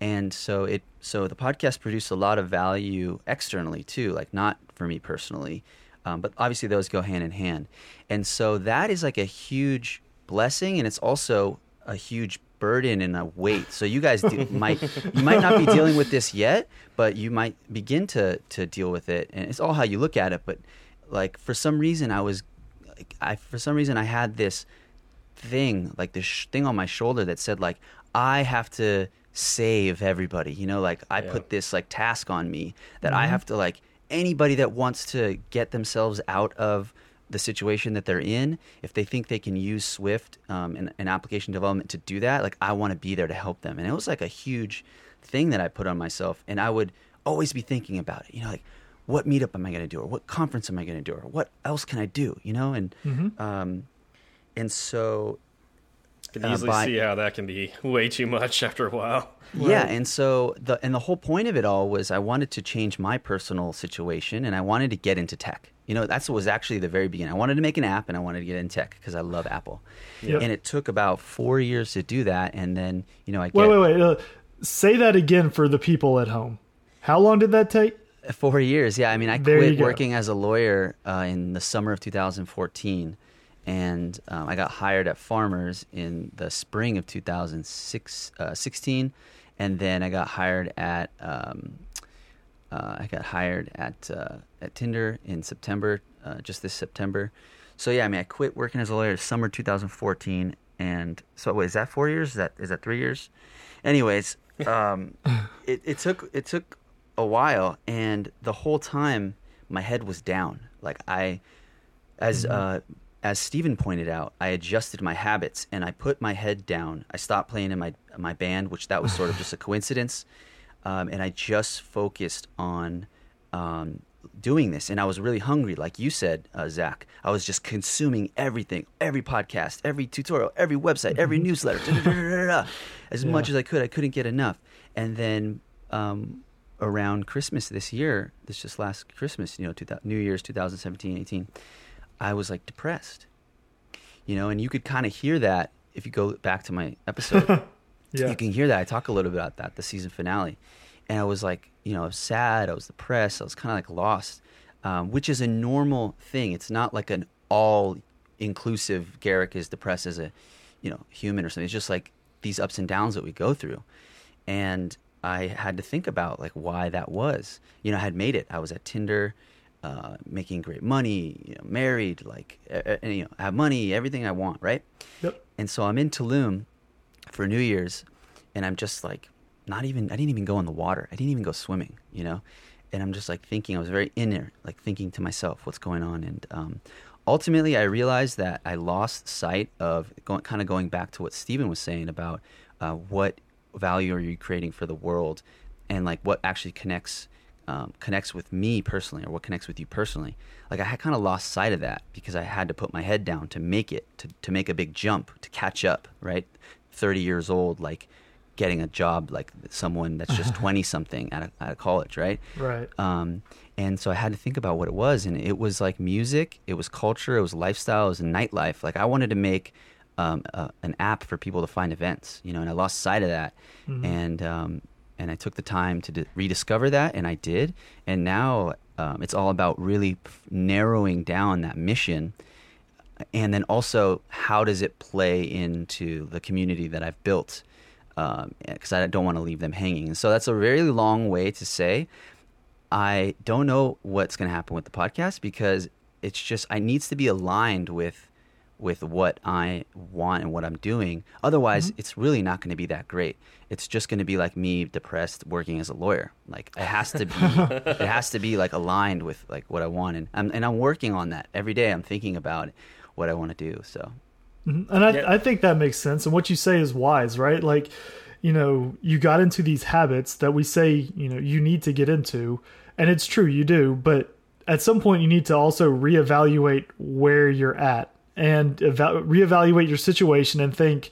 And so it so the podcast produced a lot of value externally too, like not for me personally, um, but obviously those go hand in hand. And so that is like a huge blessing, and it's also a huge burden and a weight. So you guys do, might you might not be dealing with this yet, but you might begin to to deal with it. And it's all how you look at it. But like for some reason, I was, I for some reason I had this thing like this sh- thing on my shoulder that said like I have to save everybody. You know, like I yeah. put this like task on me that mm-hmm. I have to like anybody that wants to get themselves out of the situation that they're in, if they think they can use Swift um, and, and application development to do that, like I want to be there to help them. And it was like a huge thing that I put on myself. And I would always be thinking about it, you know, like what meetup am I going to do, or what conference am I going to do, or what else can I do, you know? And mm-hmm. um, and so can uh, easily by, see how that can be way too much after a while. Yeah, and so the and the whole point of it all was I wanted to change my personal situation, and I wanted to get into tech. You know, that's what was actually the very beginning. I wanted to make an app, and I wanted to get in tech because I love Apple. Yep. And it took about four years to do that, and then you know I get, wait wait wait uh, say that again for the people at home. How long did that take? Four years. Yeah, I mean I there quit working as a lawyer uh, in the summer of 2014 and um, I got hired at Farmers in the spring of 2016, uh, and then I got hired at um, uh, I got hired at uh, at Tinder in September, uh, just this September. So yeah, I mean, I quit working as a lawyer summer 2014, and so wait, is that four years? Is that is that three years? Anyways, um, it, it took it took a while, and the whole time my head was down. Like I, as mm-hmm. uh, as Stephen pointed out, I adjusted my habits and I put my head down. I stopped playing in my my band, which that was sort of just a coincidence, um, and I just focused on um, doing this and I was really hungry, like you said, uh, Zach. I was just consuming everything, every podcast, every tutorial, every website, every newsletter, da, da, da, da, da, as Yeah. much as I could. I couldn't get enough. And then um, around Christmas this year, this just last Christmas, you know, 2000, New Year's 2017, 18, I was like depressed. You know, and you could kind of hear that if you go back to my episode. Yeah. You can hear that. I talk a little bit about that, the season finale. And I was like, you know, I was sad. I was depressed. I was kind of like lost, um, which is a normal thing. It's not like an all inclusive Garric is depressed as a, you know, human or something. It's just like these ups and downs that we go through. And I had to think about like why that was. You know, I had made it. I was at Tinder, uh, making great money, you know, married, like, uh, and, you know, I have money, everything I want, right? Yep. And so I'm in Tulum for New Year's, and I'm just like, not even, I didn't even go in the water. I didn't even go swimming, you know? And I'm just like thinking, I was very inner, like thinking to myself, what's going on? And um, ultimately, I realized that I lost sight of going, kind of going back to what Stephen was saying about uh, what value are you creating for the world and like what actually connects um, connects with me personally or what connects with you personally like i had kind of lost sight of that because i had to put my head down to make it to, to make a big jump to catch up right 30 years old like getting a job like someone that's just 20 something out of, out of college right Right. um, and so I had to think about what it was, and it was like music, it was culture, it was lifestyle, it was nightlife. Like I wanted to make um, a, an app for people to find events, you know, and I lost sight of that, and um, and I took the time to d- rediscover that, and I did, and now um, it's all about really narrowing down that mission and then also how does it play into the community that I've built? Because I don't want to leave them hanging. And so that's a very long way to say I don't know what's going to happen with the podcast because it's just I needs to be aligned with with what I want and what I'm doing. Otherwise, it's really not going to be that great. It's just going to be like me depressed working as a lawyer. Like it has to be it has to be like aligned with like what I want and I'm and I'm working on that every day. I'm thinking about what I want to do. So Mhm. And I, Yeah. I think that makes sense. And what you say is wise, right? Like, you know, you got into these habits that we say, you know, you need to get into. And it's true, you do. But at some point, you need to also reevaluate where you're at and eva- reevaluate your situation and think,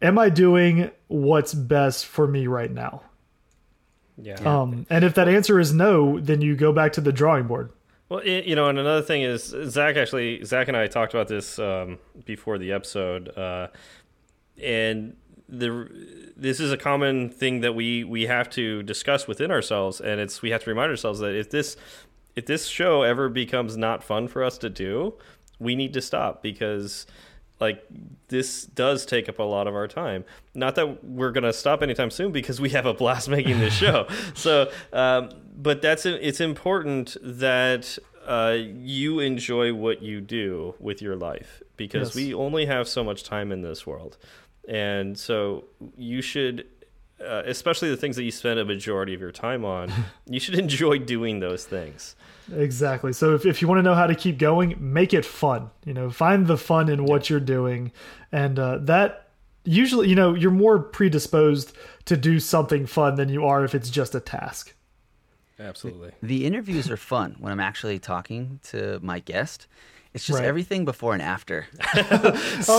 am I doing what's best for me right now? Yeah. Um, and if that answer is no, then you go back to the drawing board. Well, it, you know, and another thing is Zach actually Zach and I talked about this um, before the episode, uh, and the this is a common thing that we we have to discuss within ourselves, and it's we have to remind ourselves that if this if this show ever becomes not fun for us to do, we need to stop because like this does take up a lot of our time. Not that we're gonna stop anytime soon because we have a blast making this show. so, um, but that's it's important that uh, you enjoy what you do with your life because Yes. we only have so much time in this world, and so you should. Uh, especially the things that you spend a majority of your time on, you should enjoy doing those things. Exactly. So if, if you want to know how to keep going, make it fun. You know, find the fun in what you're doing. And uh, that usually, you know, you're more predisposed to do something fun than you are if it's just a task. Absolutely. the interviews are fun when I'm actually talking to my guest. It's just Right. everything before and after Oh,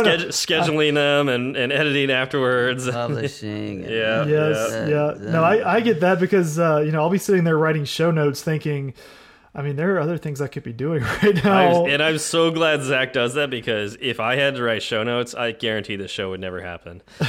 no. Sched- scheduling them and, and editing afterwards. publishing. and- Yeah. yes. yeah. Yeah. No, I, I get that because, uh, you know, I'll be sitting there writing show notes thinking, I mean, there are other things I could be doing right now. I'm, and I'm so glad Zach does that because if I had to write show notes, I guarantee the show would never happen.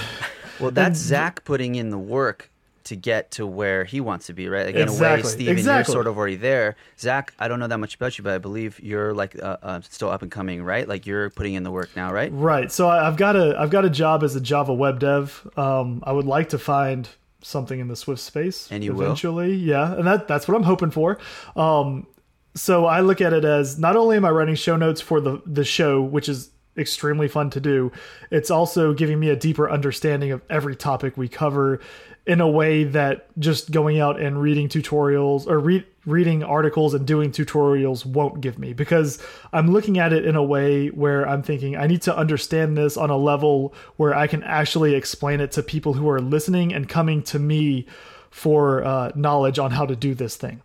Well, that's Zach putting in the work to get to where he wants to be, right? Like in a way, Exactly. Steven, Exactly. you're sort of already there. Zach, I don't know that much about you, but I believe you're like uh, uh, still up and coming, right? Like you're putting in the work now, right? Right. So I, I've got a I've got a job as a Java web dev. Um, I would like to find something in the Swift space And you will? eventually. Yeah, and that that's what I'm hoping for. Um, so I look at it as not only am I writing show notes for the the show, which is extremely fun to do, it's also giving me a deeper understanding of every topic we cover in a way that just going out and reading tutorials or read reading articles and doing tutorials won't give me because I'm looking at it in a way where I'm thinking I need to understand this on a level where I can actually explain it to people who are listening and coming to me for uh, knowledge on how to do this thing.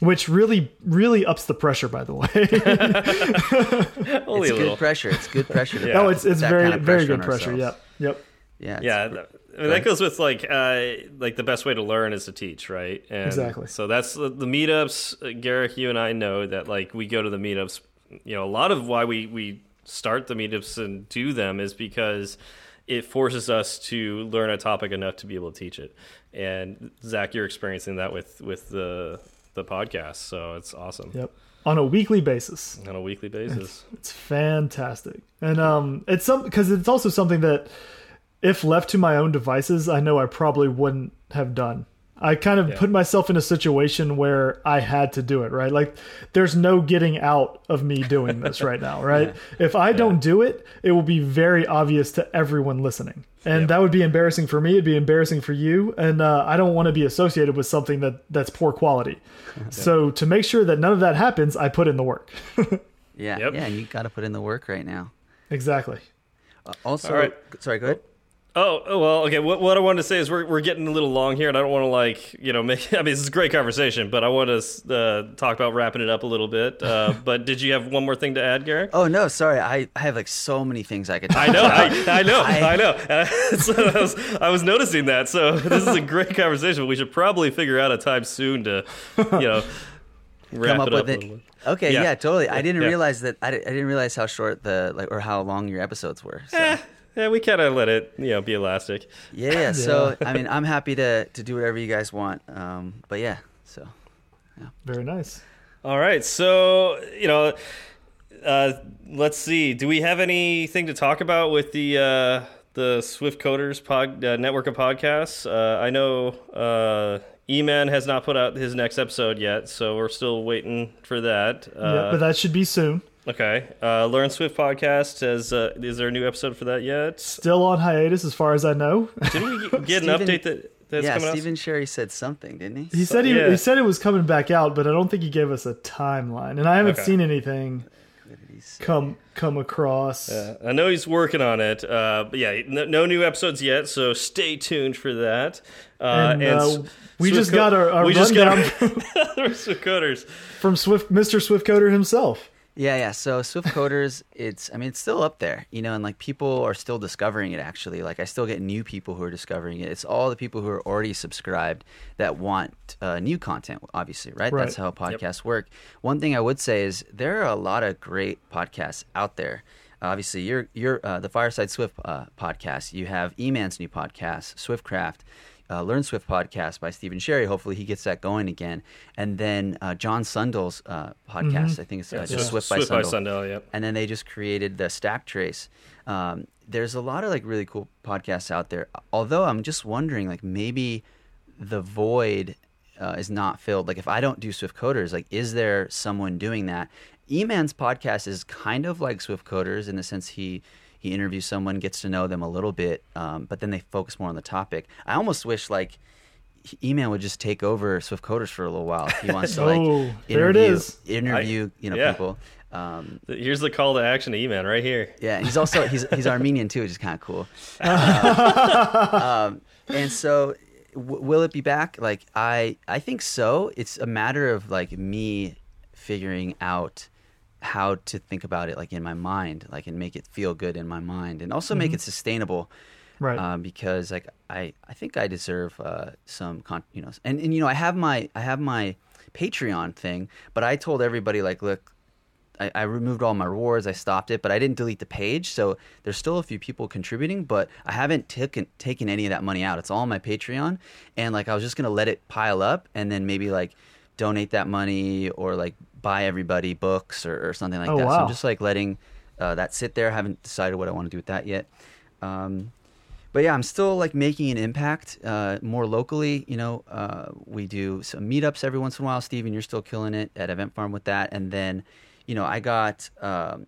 which really really ups the pressure. By the way, Only it's a good little. pressure. It's good pressure. to Yeah. no, it's it's that very kind of very good pressure. ourselves. Yep, yep. Yeah. Yeah, pr- th- I mean, that goes with like uh, like the best way to learn is to teach, right? And Exactly. So that's the, the meetups. Uh, Garric, you and I know that like we go to the meetups. You know, a lot of why we we start the meetups and do them is because it forces us to learn a topic enough to be able to teach it. And Zach, you're experiencing that with with the the podcast, so it's awesome Yep. On a weekly basis. on a weekly basis. It's fantastic. And um it's some because it's also something that if left to my own devices, I know I probably wouldn't have done. I kind of Yeah. put myself in a situation where I had to do it, right? Like there's no getting out of me doing this right now, right? If I don't do it, it will be very obvious to everyone listening. And Yep. that would be embarrassing for me, it'd be embarrassing for you, and uh, I don't want to be associated with something that that's poor quality. So to make sure that none of that happens, I put in the work. Yeah. Yep. Yeah. And you got to put in the work right now. exactly. Uh, also, All right. sorry. Go ahead. Oh oh, well, okay. What what I wanted to say is we're we're getting a little long here, and I don't want to like you know make. I mean, this is a great conversation, but I want to uh, talk about wrapping it up a little bit. Uh, but did you have one more thing to add, Garrett? Oh no, sorry. I, I have like so many things I could. Talk I know, about. I, I know, I- I, know. Uh, so I was I was noticing that. So this is a great conversation. We should probably figure out a time soon to you know wrap come up it up with it. Okay, Yeah. yeah, totally. I didn't Yeah. realize that. I, I didn't realize how short the like or how long your episodes were. So. Eh, yeah, we kind of let it you know be elastic. Yeah, yeah. So I mean, I'm happy to to do whatever you guys want. Um, but yeah. So yeah. Very nice. All right, so you know, uh, let's see. Do we have anything to talk about with the uh, the Swift Coders pod, uh, network of podcasts? Uh, I know uh, E-Man has not put out his next episode yet, so we're still waiting for that. Uh, yeah, but that should be soon. Okay, uh, Learn Swift podcast has. Uh, is there a new episode for that yet? Still on hiatus, as far as I know. Did we get- get an update that that's yeah, coming out? Stephen Sherry said something, didn't he? He said he, Yeah. he said it was coming back out, but I don't think he gave us a timeline, and I haven't Okay. seen anything come come across. Uh, I know he's working on it, uh, but yeah, no, no new episodes yet, so stay tuned for that. Uh, And, uh, S- we Swift just Co- got our- our we just got rundown. our Swift coders. From Swift, Mr. Swift Coder himself. Yeah, yeah. So Swift Coders, it's I mean it's still up there, you know, and like people are still discovering it. Actually, like I still get new people who are discovering it. It's all the people who are already subscribed that want uh, new content. Obviously, right? Right. That's how podcasts work. One thing I would say is there are a lot of great podcasts out there. Obviously, you're you're uh, the Fireside Swift uh, podcast. You have E-Man's new podcast, Swiftcraft. Uh, Learn Swift podcast by Stephen Sherry. Hopefully, he gets that going again. And then uh, John Sundell's uh, podcast. I think it's uh, just Swift, by Swift by Sundell Sundial, yep. and then they just created the stack trace um, there's a lot of like really cool podcasts out there although i'm just wondering like maybe the void uh, is not filled like if i don't do swift coders like is there someone doing that eman's podcast is kind of like swift coders in the sense he he interviews someone gets to know them a little bit um, but then they focus more on the topic i almost wish like E-Man would just take over Swift Coders for a little while. If he wants to like Oh, there it interview, is. interview, you know, yeah. people. Um, Here's the call to action to E-Man right here. yeah, he's also he's he's Armenian too, which is kind of cool. um, and so, w- will it be back? Like I I think so. It's a matter of like me figuring out how to think about it, like in my mind, like and make it feel good in my mind, and also make it sustainable. Right. Um, because like I, I think I deserve uh, some con- you know and, and you know I have my I have my Patreon thing, but I told everybody like look I, I removed all my rewards. I stopped it, but I didn't delete the page. So there's still a few people contributing, but I haven't taken taken any of that money out. It's all on my Patreon, and like I was just gonna let it pile up, and then maybe like donate that money or like buy everybody books or, or something like Oh, that. So wow. I'm just like letting uh, that sit there. I haven't decided what I want to do with that yet. Um, but yeah, I'm still like making an impact uh, more locally. You know, uh, we do some meetups every once in a while. Steven, you're still killing it at Event Farm with that. And then, you know, I got, um,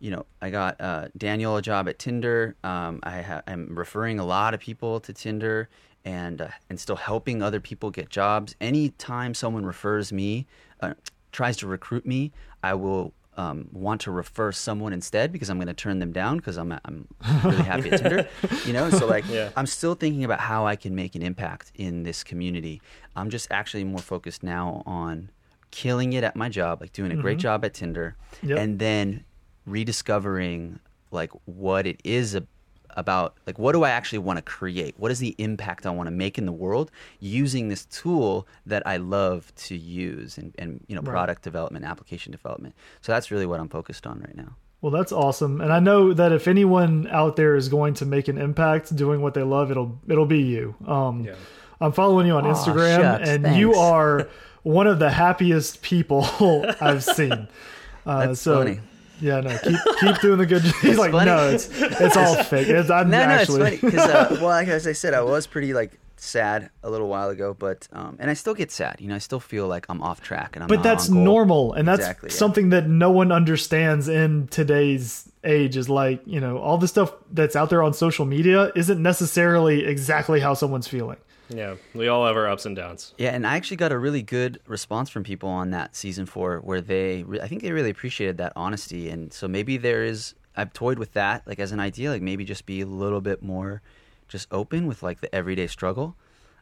you know, I got uh, Daniel a job at Tinder. Um, I ha- I'm referring a lot of people to Tinder and uh, and still helping other people get jobs. Anytime someone refers me, uh, tries to recruit me, I will um, want to refer someone instead because I'm going to turn them down because I'm I'm really happy at Tinder, you know. So like, Yeah. I'm still thinking about how I can make an impact in this community. I'm just actually more focused now on killing it at my job, like doing a great job at Tinder, Yep. and then rediscovering like what it is about like what do I actually want to create? What is the impact I want to make in the world using this tool that I love to use and, and you know Right. product development, application development. So that's really what I'm focused on right now. Well, that's awesome, and I know that if anyone out there is going to make an impact doing what they love, it'll it'll be you. Um, Yeah. I'm following you on Aw, Instagram, shucks, and you are one of the happiest people I've seen. Uh, That's so, funny. Yeah, no, keep keep doing the good. He's like, funny. no, it's it's all fake. It's, I'm No, actually, no, it's funny because uh, well, like, as I said, I was pretty like sad a little while ago, but um, and I still get sad. You know, I still feel like I'm off track and I'm. but not that's normal, and that's Exactly, yeah. something that no one understands in today's age. Is like you know all the stuff that's out there on social media isn't necessarily exactly how someone's feeling. Yeah, we all have our ups and downs. Yeah, and I actually got a really good response from people on that season four, where they, re- I think they really appreciated that honesty, and so maybe there is. I've toyed with that, like as an idea, like maybe just be a little bit more, just open with like the everyday struggle,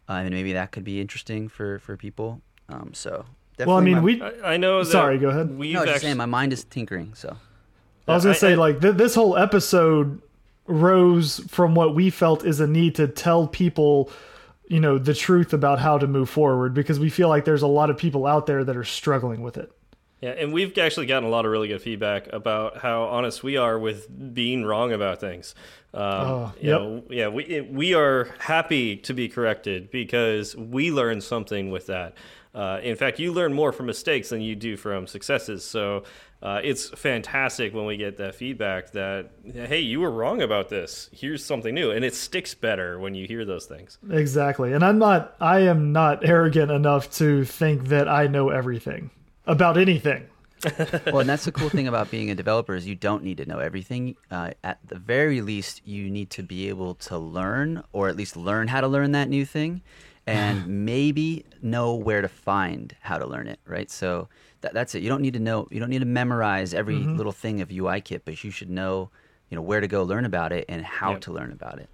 uh, and maybe that could be interesting for for people. Um, so Well, I mean, my- we. I, I know. That Sorry, go ahead. We've No, I was just actually, saying my mind is tinkering. So I was gonna I- say I- like th- this whole episode rose from what we felt is a need to tell people you know the truth about how to move forward because we feel like there's a lot of people out there that are struggling with it Yeah, and we've actually gotten a lot of really good feedback about how honest we are with being wrong about things. Um, Oh, you yep. know, yeah, we it- we are happy to be corrected because we learn something with that. Uh, in fact, you learn more from mistakes than you do from successes. So uh, it's fantastic when we get that feedback that hey, you were wrong about this. Here's something new, and it sticks better when you hear those things. exactly and i'm not i am not arrogant enough to think that i know everything about anything well, and that's the cool thing about being a developer is you don't need to know everything. Uh, at the very least, you need to be able to learn, or at least learn how to learn that new thing, and maybe know where to find how to learn it. Right. So that, that's it. You don't need to know. You don't need to memorize every little thing of UIKit, but you should know, you know, where to go learn about it and how Yep. to learn about it.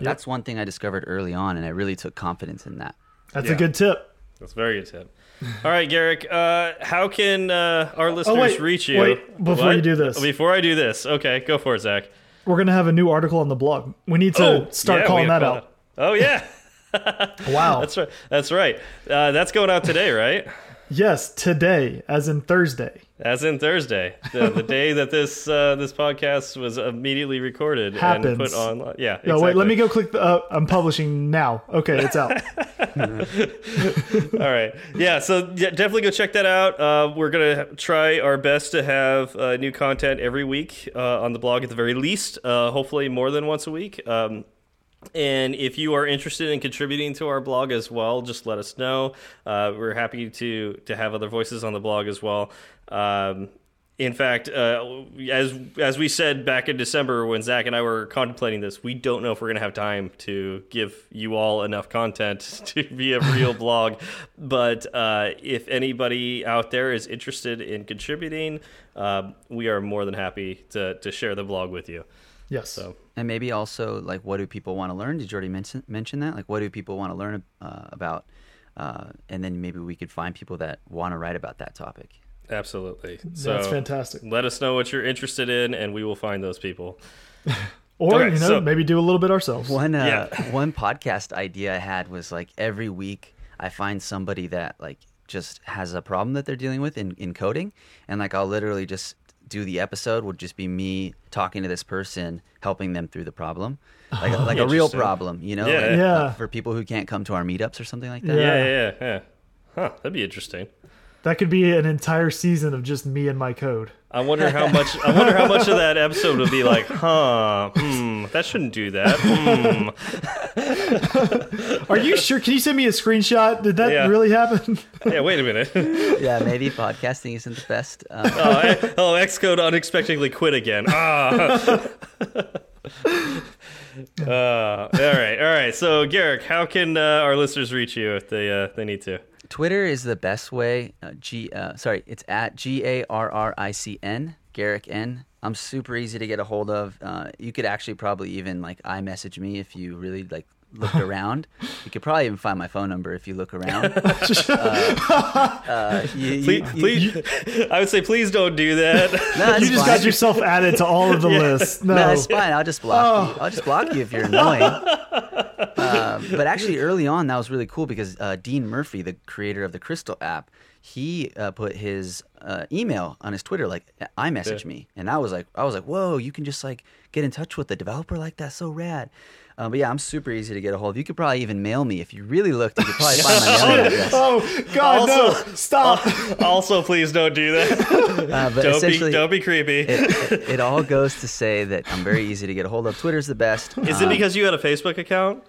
That's one thing I discovered early on, and I really took confidence in that. that's Yeah. a good tip That's a very good tip. All right, Garric, uh, how can uh, our listeners Oh, wait, reach you? wait, before you do this. Before I do this, okay, go for it, Zach. we're gonna have a new article on the blog we need to start Oh, yeah, calling that have out Oh yeah, wow that's right. That's right. Uh, that's going out today, right? yes today as in thursday As in Thursday, the, the day that this uh, this podcast was immediately recorded and put on. Yeah. no wait let me go click the uh, i'm publishing now okay it's out All right. Yeah. So yeah, definitely go check that out. Uh, we're gonna try our best to have uh, new content every week uh, on the blog at the very least. Uh, hopefully more than once a week. Um, and if you are interested in contributing to our blog as well, just let us know. Uh, we're happy to to have other voices on the blog as well. Um, in fact, uh, as as we said back in December when Zach and I were contemplating this, we don't know if we're going to have time to give you all enough content to be a real blog. But uh, if anybody out there is interested in contributing, uh, we are more than happy to to share the blog with you. yes So. And maybe also like, what do people want to learn? Did you already mention mention that? Like, what do people want to learn uh, about? Uh, and then maybe we could find people that want to write about that topic. Absolutely. So that's fantastic Let us know what you're interested in, and we will find those people. or Okay, you know so- maybe do a little bit ourselves One uh, Yeah. one podcast idea I had was like every week I find somebody that like just has a problem that they're dealing with in, in coding, and like I'll literally just do the episode would just be me talking to this person, helping them through the problem, like like a real problem, you know, Yeah. like, Yeah. uh, for people who can't come to our meetups or something like that. Yeah, Yeah. yeah, yeah. yeah. Huh, that'd be interesting. That could be an entire season of just me and my code. I wonder how much. I wonder how much of that episode would be like, huh? Hmm, that shouldn't do that. Hmm. Are you sure? Can you send me a screenshot? Did that Yeah. really happen? Yeah, wait a minute. yeah, maybe podcasting isn't the best. Um, oh, I- oh, Xcode unexpectedly quit again. Ah. uh, all right, all right. So, Garric, how can uh, our listeners reach you if they uh, they need to? Twitter is the best way. Uh, G, uh, sorry, it's at G A R R I C N Garric N. I'm super easy to get a hold of. Uh, you could actually probably even like iMessage me if you really like looked around. You could probably even find my phone number if you look around. uh, uh, you- you- Please, you- please I would say please don't do that. No, you just fine. got yourself added to all of the lists. No, No, it's fine. I'll just block you. I'll just block you if you're annoying. uh, but actually, early on, that was really cool because uh, Dean Murphy, the creator of the Crystal app, he uh, put his uh, email on his Twitter, like I message Yeah. me, and I was like, I was like, whoa, you can just like get in touch with the developer like that, so rad. Uh, but yeah, I'm super easy to get a hold of. You could probably even mail me if you really looked. You could probably find my mailing address. Oh God, no! Stop. also, please don't do that. Uh, but don't be essentially, don't be creepy. it, it, it all goes to say that I'm very easy to get a hold of. Twitter's the best. Is it Um, because you had a Facebook account?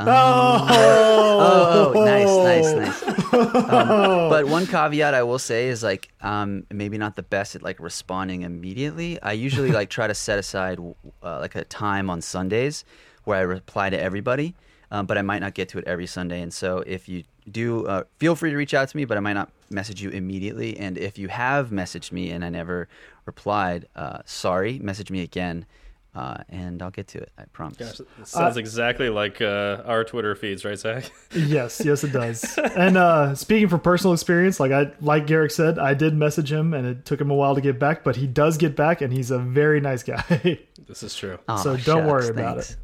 Oh, oh, nice, nice, nice. Um, but one caveat I will say is like, um, maybe not the best at like responding immediately. I usually like try to set aside uh, like a time on Sundays where I reply to everybody, um, but I might not get to it every Sunday. And so if you do, uh, feel free to reach out to me, but I might not message you immediately. And if you have messaged me and I never replied, uh, sorry, message me again. Uh, and I'll get to it. I promise. Gosh, it sounds exactly like uh, our Twitter feeds, right, Zach? Yes, yes, it does. And uh, speaking from personal experience, like I, like Garric said, I did message him, and it took him a while to get back, but he does get back, and he's a very nice guy. This is true. Aw, So don't worry about thanks. it.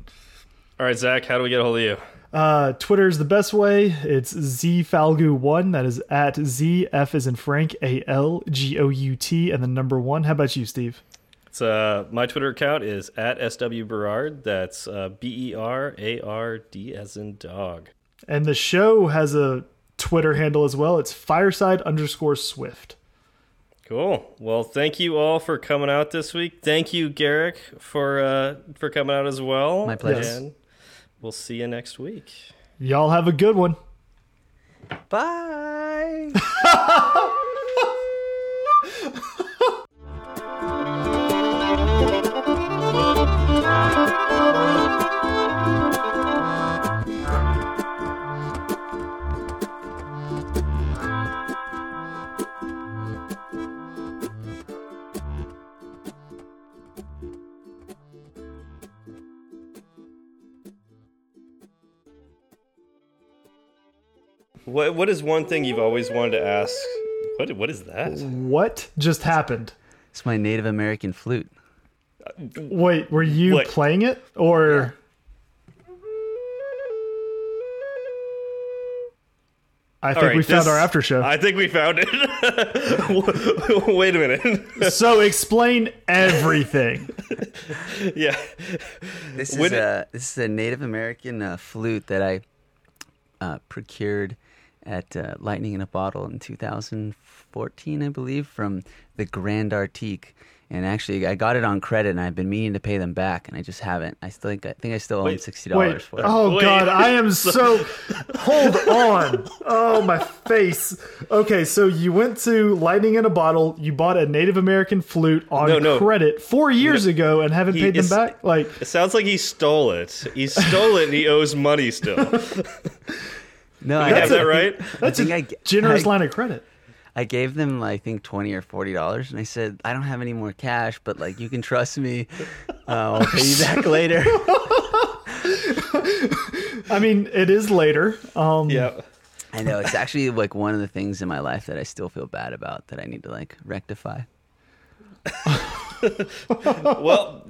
All right, Zach, how do we get a hold of you? Uh, Twitter is the best way. It's zfalgu1. That is at z f is in Frank a l g o u t and the number one. How about you, Steve? It's uh, my Twitter account is at sw berard. That's uh, b e r a r d as in dog. And the show has a Twitter handle as well. It's fireside underscore swift. Cool. Well, thank you all for coming out this week. Thank you, Garric, for uh, for coming out as well. My pleasure. And we'll see you next week. Y'all have a good one. Bye. What What is one thing you've always wanted to ask? What What is that? What just happened? It's my Native American flute. Wait, were you What? playing it or? I think right, we found this- our after show. I think we found it. Wait a minute. so explain everything. yeah. This When is it- a this is a Native American uh, flute that I uh, procured at uh, Lightning in a Bottle in 2014, I believe, from the Grand Artique. And actually, I got it on credit, and I've been meaning to pay them back, and I just haven't. I still think I think I still owe them sixty dollars for it. Oh Wait. God, I am so. Hold on. Oh my face. Okay, so you went to Lightning in a Bottle. You bought a Native American flute on No, no. credit four years ago and haven't He paid them back. Like, It sounds like he stole it. He stole it and he owes money still. no, I I, have that right? I think I, g- generous I, line of credit. I gave them I think twenty or forty dollars, and I said I don't have any more cash, but like you can trust me, uh, I'll pay you back later. I mean, it is later. Um, Yeah. I know it's actually like one of the things in my life that I still feel bad about that I need to like rectify. Well,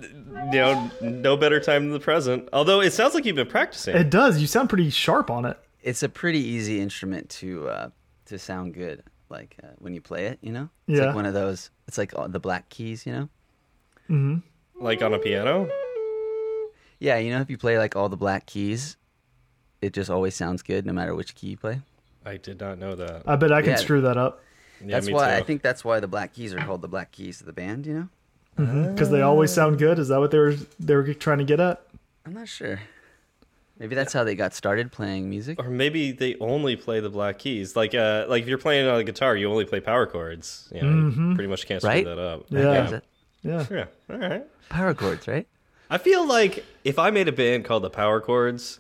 you know, no better time than the present. Although it sounds like you've been practicing. It does. You sound pretty sharp on it. It's a pretty easy instrument to uh, to sound good, like uh, when you play it. You know, it's Yeah. like one of those. It's like all the black keys. You know, like on a piano. yeah. You know, if you play like all the black keys, it just always sounds good, no matter which key you play. I did not know that. I bet I can Yeah. screw that up Yeah, that's me why too. I think that's why the black keys are called the black keys of the band. You know, because they always sound good. Is that what they were they were trying to get at? I'm not sure. Maybe that's how they got started playing music. Or maybe they only play the black keys. Like, uh, like if you're playing on a guitar, you only play power chords. You know, you pretty much can't screw Right? that up. Yeah. Is that Yeah. yeah. All right. power chords, right? I feel like if I made a band called the Power Chords,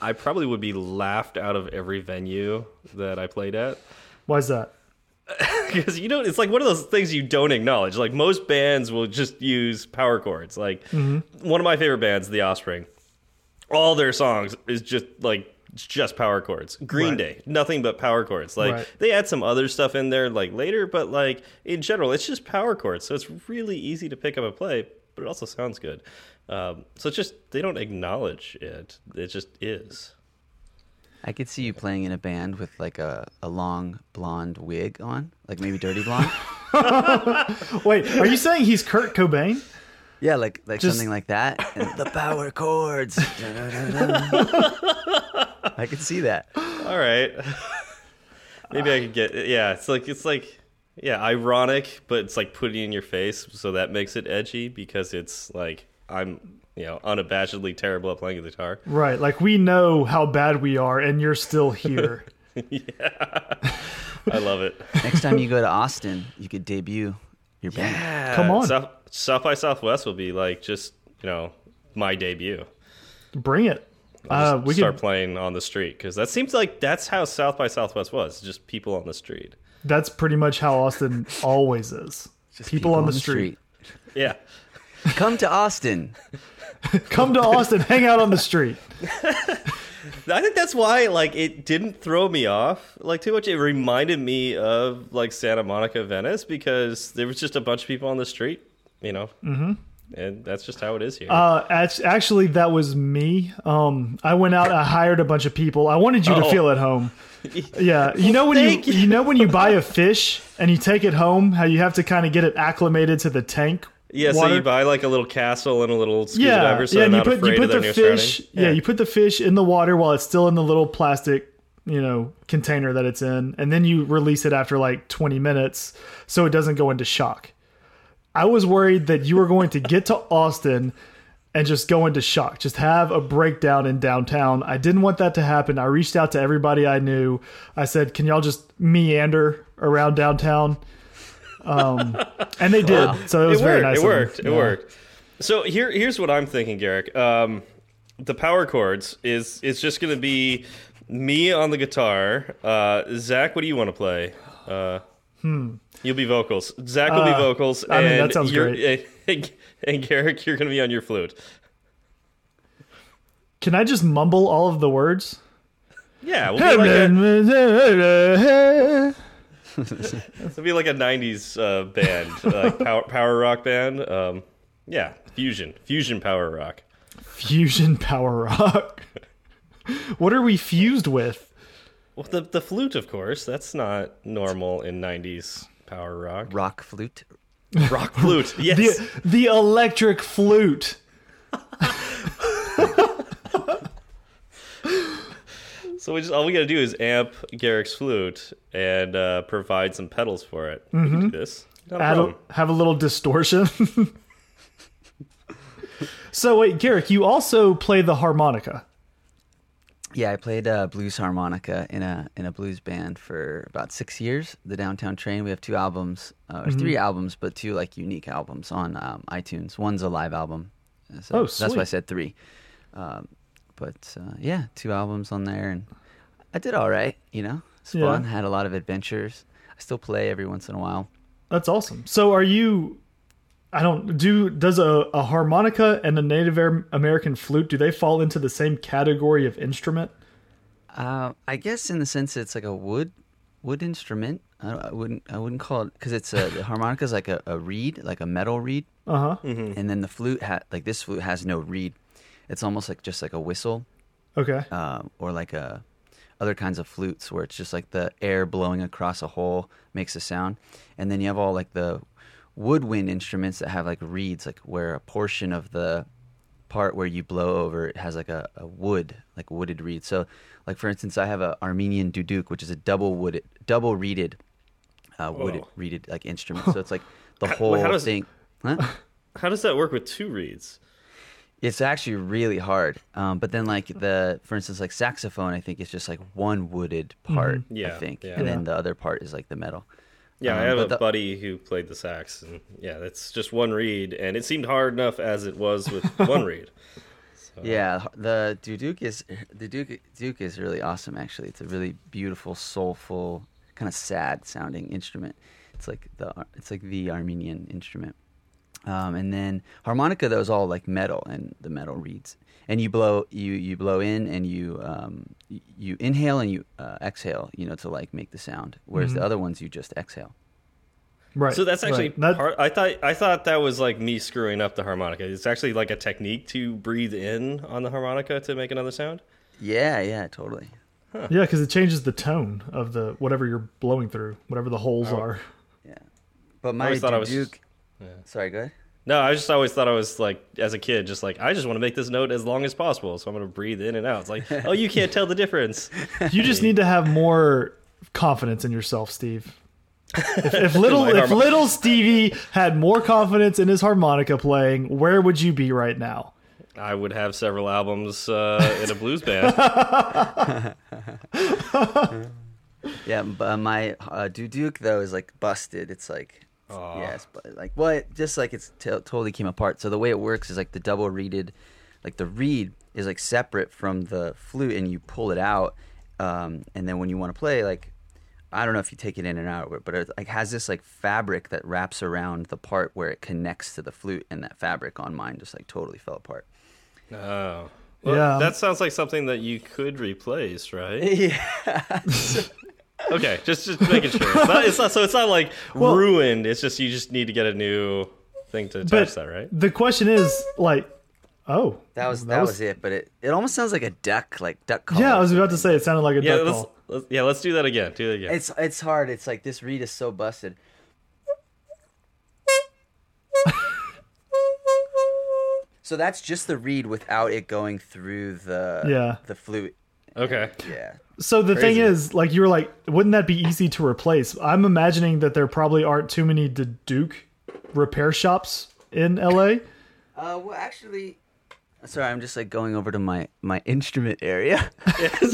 I probably would be laughed out of every venue that I played at. Why is that? because you know it's like one of those things you don't acknowledge. Like most bands will just use power chords. Like Mm-hmm. one of my favorite bands, The Offspring, all their songs is just like just power chords. Green Right. Day, nothing but power chords. Like Right. they add some other stuff in there like later, but like in general, it's just power chords. So it's really easy to pick up and play, but it also sounds good. Um, so it's just they don't acknowledge it. It just is. I could see you playing in a band with like a, a long blonde wig on, like maybe dirty blonde. Wait, are you saying he's Kurt Cobain? Yeah, like like Just- something like that. And the power chords. I could see that. All right. Maybe I could get yeah, it's like it's like yeah, ironic, but it's like putting in your face, so that makes it edgy because it's like I'm, you know, unabashedly terrible at playing the guitar. Right, like we know how bad we are, and you're still here. Yeah. I love it. Next time you go to Austin, you could debut your band. Yeah. Come on. South, South by Southwest will be like just, you know, my debut. Bring it. Uh, we start could. playing on the street because that seems like that's how South by Southwest was, just people on the street. That's pretty much how Austin always is. Just people, on the, street. Yeah. Come to Austin. Come to Austin, hang out on the street. I think that's why like it didn't throw me off like too much. It reminded me of like Santa Monica, Venice, because there was just a bunch of people on the street, you know, mm-hmm. and that's just how it is here. Uh, actually, that was me. Um, I went out. I hired a bunch of people. I wanted you to Oh. feel at home. Yeah, you know when you, you. you know when you buy a fish and you take it home, how you have to kind of get it acclimated to the tank. Yeah, so you buy like a little castle and a little scuba yeah, diver, so yeah. you put you put the fish. surroundings. Yeah. you put the fish in the water while it's still in the little plastic, you know, container that it's in, and then you release it after like 20 minutes, so it doesn't go into shock. I was worried that you were going to get to Austin and just go into shock, just have a breakdown in downtown. I didn't want that to happen. I reached out to everybody I knew. I said, "Can y'all just meander around downtown?" Um, and they did. So it was it very nice. It worked. It Yeah. worked. So here, here's what I'm thinking, Garric. Um, the power chords is is just going to be me on the guitar. Uh, Zach, what do you want to play? Uh, You'll be vocals. Zach will be Hmm. Uh, vocals, I mean, that and sounds you're, And, and Garric, you're going to be on your flute. Can I just mumble all of the words? Yeah, we'll be like a, it'll be like a '90s uh, band, like power, power rock band. Um, yeah, fusion, fusion power rock. Fusion power rock. what are we fused with? Well, the the flute, of course. That's not normal in '90s power rock. Rock flute. Rock flute. Yes. The the electric flute. So we just all we got to do is amp Garric's flute and uh, provide some pedals for it. We can do this. Not a Add a, have a little distortion. so wait, Garrick, you also play the harmonica. Yeah, I played uh, blues harmonica in a in a blues band for about six years. The Downtown Train. We have two albums, uh, or Mm-hmm. three albums, but two like unique albums on um, iTunes. One's a live album. Uh, So Oh, That's why I said three. Um, but uh, yeah, two albums on there, and I did all right. You know, it's Yeah. fun. Had a lot of adventures. I still play every once in a while. That's awesome. So are you I don't do does a, a harmonica and a Native American flute do they fall into the same category of instrument? Uh, I guess in the sense it's like a wood wood instrument. I, I wouldn't I wouldn't call it because it's a the harmonica is like a, a reed, like a metal reed, Uh-huh. and then the flute ha- like this flute has no reed. It's almost like just like a whistle, Okay. uh, or like a other kinds of flutes where it's just like the air blowing across a hole makes a sound, and then you have all like the woodwind instruments that have like reeds, like where a portion of the part where you blow over it has like a, a wood, like wooded reed. So, like for instance, I have a Armenian duduk, which is a double wooded, double reeded, uh, wooded Whoa. reeded like instrument. So it's like the whole wait, how does- thing. Huh? How does that work with two reeds? It's actually really hard. Um, but then, like the, for instance, like saxophone, I think it's just like one wooded part. Yeah, I think, yeah. and then the other part is like the metal. Yeah, I Um, have a the- buddy who played the sax, and yeah, it's just one reed, and it seemed hard enough as it was with one reed. So, Yeah, the duduk is the duke duke is really awesome. Actually, it's a really beautiful, soulful kind of sad sounding instrument. It's like the it's like the Armenian instrument. Um, and then harmonica though is all like metal and the metal reeds. And you blow you you blow in and you um, you inhale and you uh, exhale, you know, to like make the sound. Whereas Mhm. the other ones you just exhale. Right. So that's actually right. That- part. I thought I thought that was like me screwing up the harmonica. It's actually like a technique to breathe in on the harmonica to make another sound. Yeah, yeah, totally. yeah, because it changes the tone of the whatever you're blowing through, whatever the holes Oh. are. Yeah. But my always thought I was- Duke. Yeah. Sorry, go ahead. No, I just always thought I was like, as a kid, just like I just want to make this note as long as possible, so I'm going to breathe in and out. It's like, oh, you can't tell the difference. You just need to have more confidence in yourself, Steve. If, if little if harmo- little Stevie had more confidence in his harmonica playing, where would you be right now? I would have several albums uh, in a blues band. Yeah, but my uh, duduk though is like busted. It's like Aw. yes, but like what? just like it's t- totally came apart. So the way it works is like the double reeded, like the reed is like separate from the flute, and you pull it out, um, and then when you want to play, like I don't know if you take it in and out, but it like has this like fabric that wraps around the part where it connects to the flute, and that fabric on mine just like totally fell apart. Oh. Well, Yeah. That sounds like something that you could replace, right? yeah. Okay, just just making sure. It's not, it's not so it's not like Well- ruined. It's just you just need to get a new thing to attach that, right? the question is like, oh, That was that, was, it, but it, it almost sounds like a duck, like duck call. Yeah, I was about to say it sounded like a Yeah, duck let's, call. let's yeah, let's do that again. Do that again. It's it's hard. It's like this reed is so busted. so that's just the reed without it going through the Yeah. the flute. Okay. Yeah. So the thing is, like you were like, wouldn't that be easy to replace? I'm imagining that there probably aren't too many duduk repair shops in LA. Uh, well, actually, sorry, I'm just like going over to my my instrument area.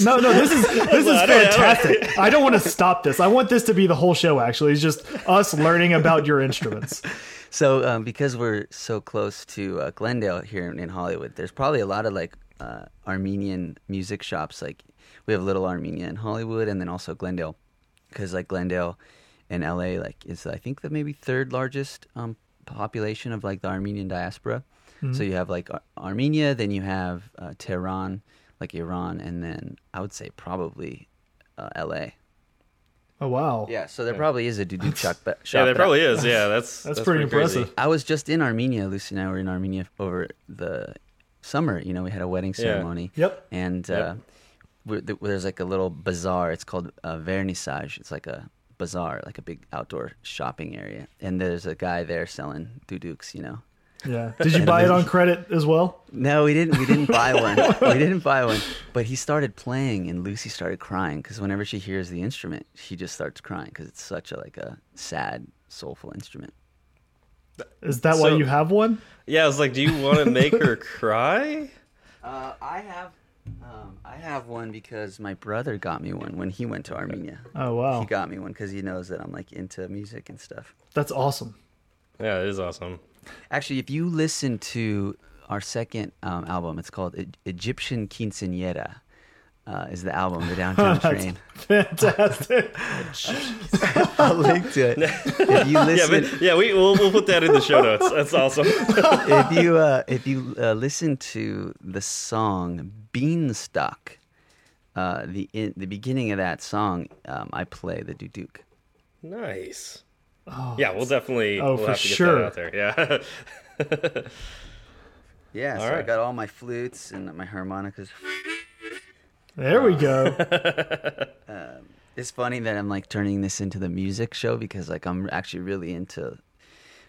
No, no, this is this is fantastic. I don't want to stop this. I want this to be the whole show. Actually, it's just us learning about your instruments. So, um, because we're so close to uh, Glendale here in, in Hollywood, there's probably a lot of like uh, Armenian music shops. Like we have Little Armenia in Hollywood, and then also Glendale, because like Glendale in LA, like is I think the maybe third largest um, population of like the Armenian diaspora. So you have like Ar- Armenia, then you have uh, Tehran, like Iran, and then I would say probably uh, LA. Oh wow. Yeah, so there probably is a duduk shop. But, shop Yeah, there but I- probably is. Yeah, that's That's pretty crazy. impressive. I was just in Armenia. Lucy and I were in Armenia over the summer. You know, we had a wedding Yeah. ceremony. Yep. And Yep. uh, we th- there's like a little bazaar. It's called uh, Vernissage. It's like a bazaar, like a big outdoor shopping area. And there's a guy there selling duduks. You know. Yeah. Did you buy it on credit as well? No, we didn't. We didn't buy one. we didn't buy one. But he started playing, and Lucy started crying because whenever she hears the instrument, she just starts crying because it's such a like a sad, soulful instrument. Is that why you have one? Yeah, I was like, do you want to make her cry? Uh, I have, um, I have one because my brother got me one when he went to Armenia. Oh wow, He got me one because he knows that I'm like into music and stuff. that's awesome. Yeah, it is awesome. Actually, if you listen to our second um, album, it's called E- Egyptian Quinceañera. Uh, is the album the Downtown Train? fantastic. I'll link to it. If you Yeah, listen, but yeah, we we'll, we'll put that in the show notes. That's awesome. if you uh, if you uh, listen to the song Beanstalk, uh, the in, the beginning of that song, um, I play the duduk. nice. Oh, Yeah, we'll definitely Oh, we'll for have to get sure. that out there. Yeah. Yeah, All so I got all my flutes and my harmonicas. There we go. It's funny that I'm like turning this into the music show because like I'm actually really into.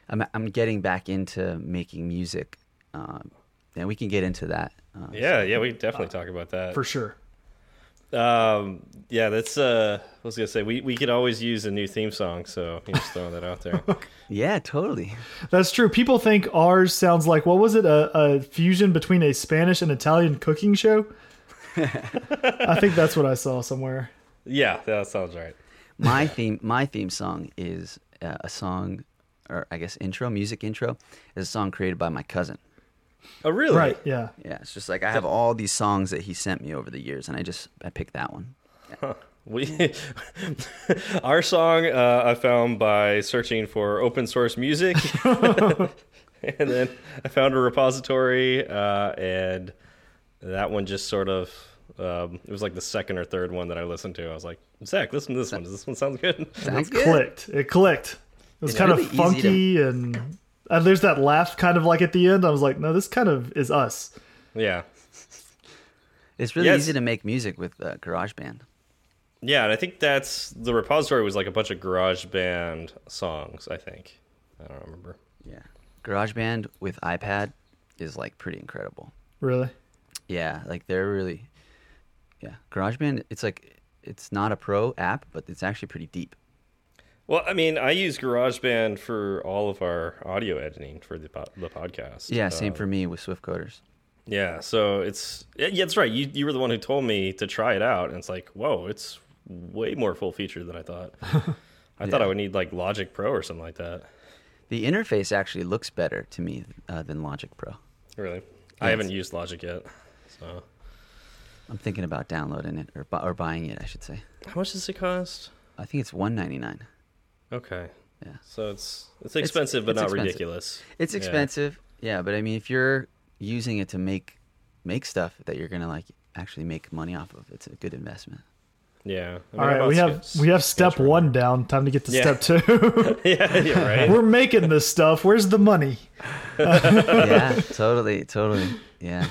I'm I'm getting back into making music, um, and we can get into that. Uh, yeah, yeah, we definitely talk about that. For sure. Um, yeah, that's. Uh, I was gonna say we, we could always use a new theme song, so you just throwing that out there. yeah, totally. That's true. People think ours sounds like what was it? A, a fusion between a Spanish and Italian cooking show. I think that's what I saw somewhere. yeah, that sounds right. My theme my theme song is uh, a song, or I guess intro music intro is a song created by my cousin. Oh, really? Right. Yeah. Yeah, it's just like I have all these songs that he sent me over the years, and I just I picked that one. We our song uh, I found by searching for open source music, and then I found a repository, uh, and that one just sort of um, it was like the second or third one that I listened to. I was like, Zach, listen to this one. Does this one sound good? Sounds it good. clicked. It clicked. It was It's kind really of easy funky and. And there's that laugh kind of like at the end. I was like, no, this kind of is us. Yeah, It's really Yes. easy to make music with uh, GarageBand. yeah, and I think that's the repository was like a bunch of garage band songs. I think I don't remember. Yeah. GarageBand with iPad is like pretty incredible. Really? Yeah, like they're really Yeah. GarageBand it's like it's not a pro app, but it's actually pretty deep. Well, I mean, I use GarageBand for all of our audio editing for the po- the podcast. Yeah, same Uh, for me with Swift Coders. Yeah, so it's yeah, yeah, that's right. You you were the one who told me to try it out, and it's like, whoa, it's way more full featured than I thought. I thought I would need like Logic Pro or something like that. The interface actually looks better to me uh, than Logic Pro. Really, Yeah, I haven't used Logic yet. So, I'm thinking about downloading it or bu- or buying it, I should say. how much does it cost? I think it's 199. Okay, Yeah. so it's it's expensive, but it's not expensive. ridiculous. It's expensive. Yeah, but I mean if you're using it to make make stuff that you're going to like actually make money off of, it's a good investment. Yeah. I mean, All right, we have Sketch- we have step Sketch one down. Time to get to Yeah. step two. yeah, yeah, right. We're making this stuff. Where's the money? yeah, totally, totally. Yeah.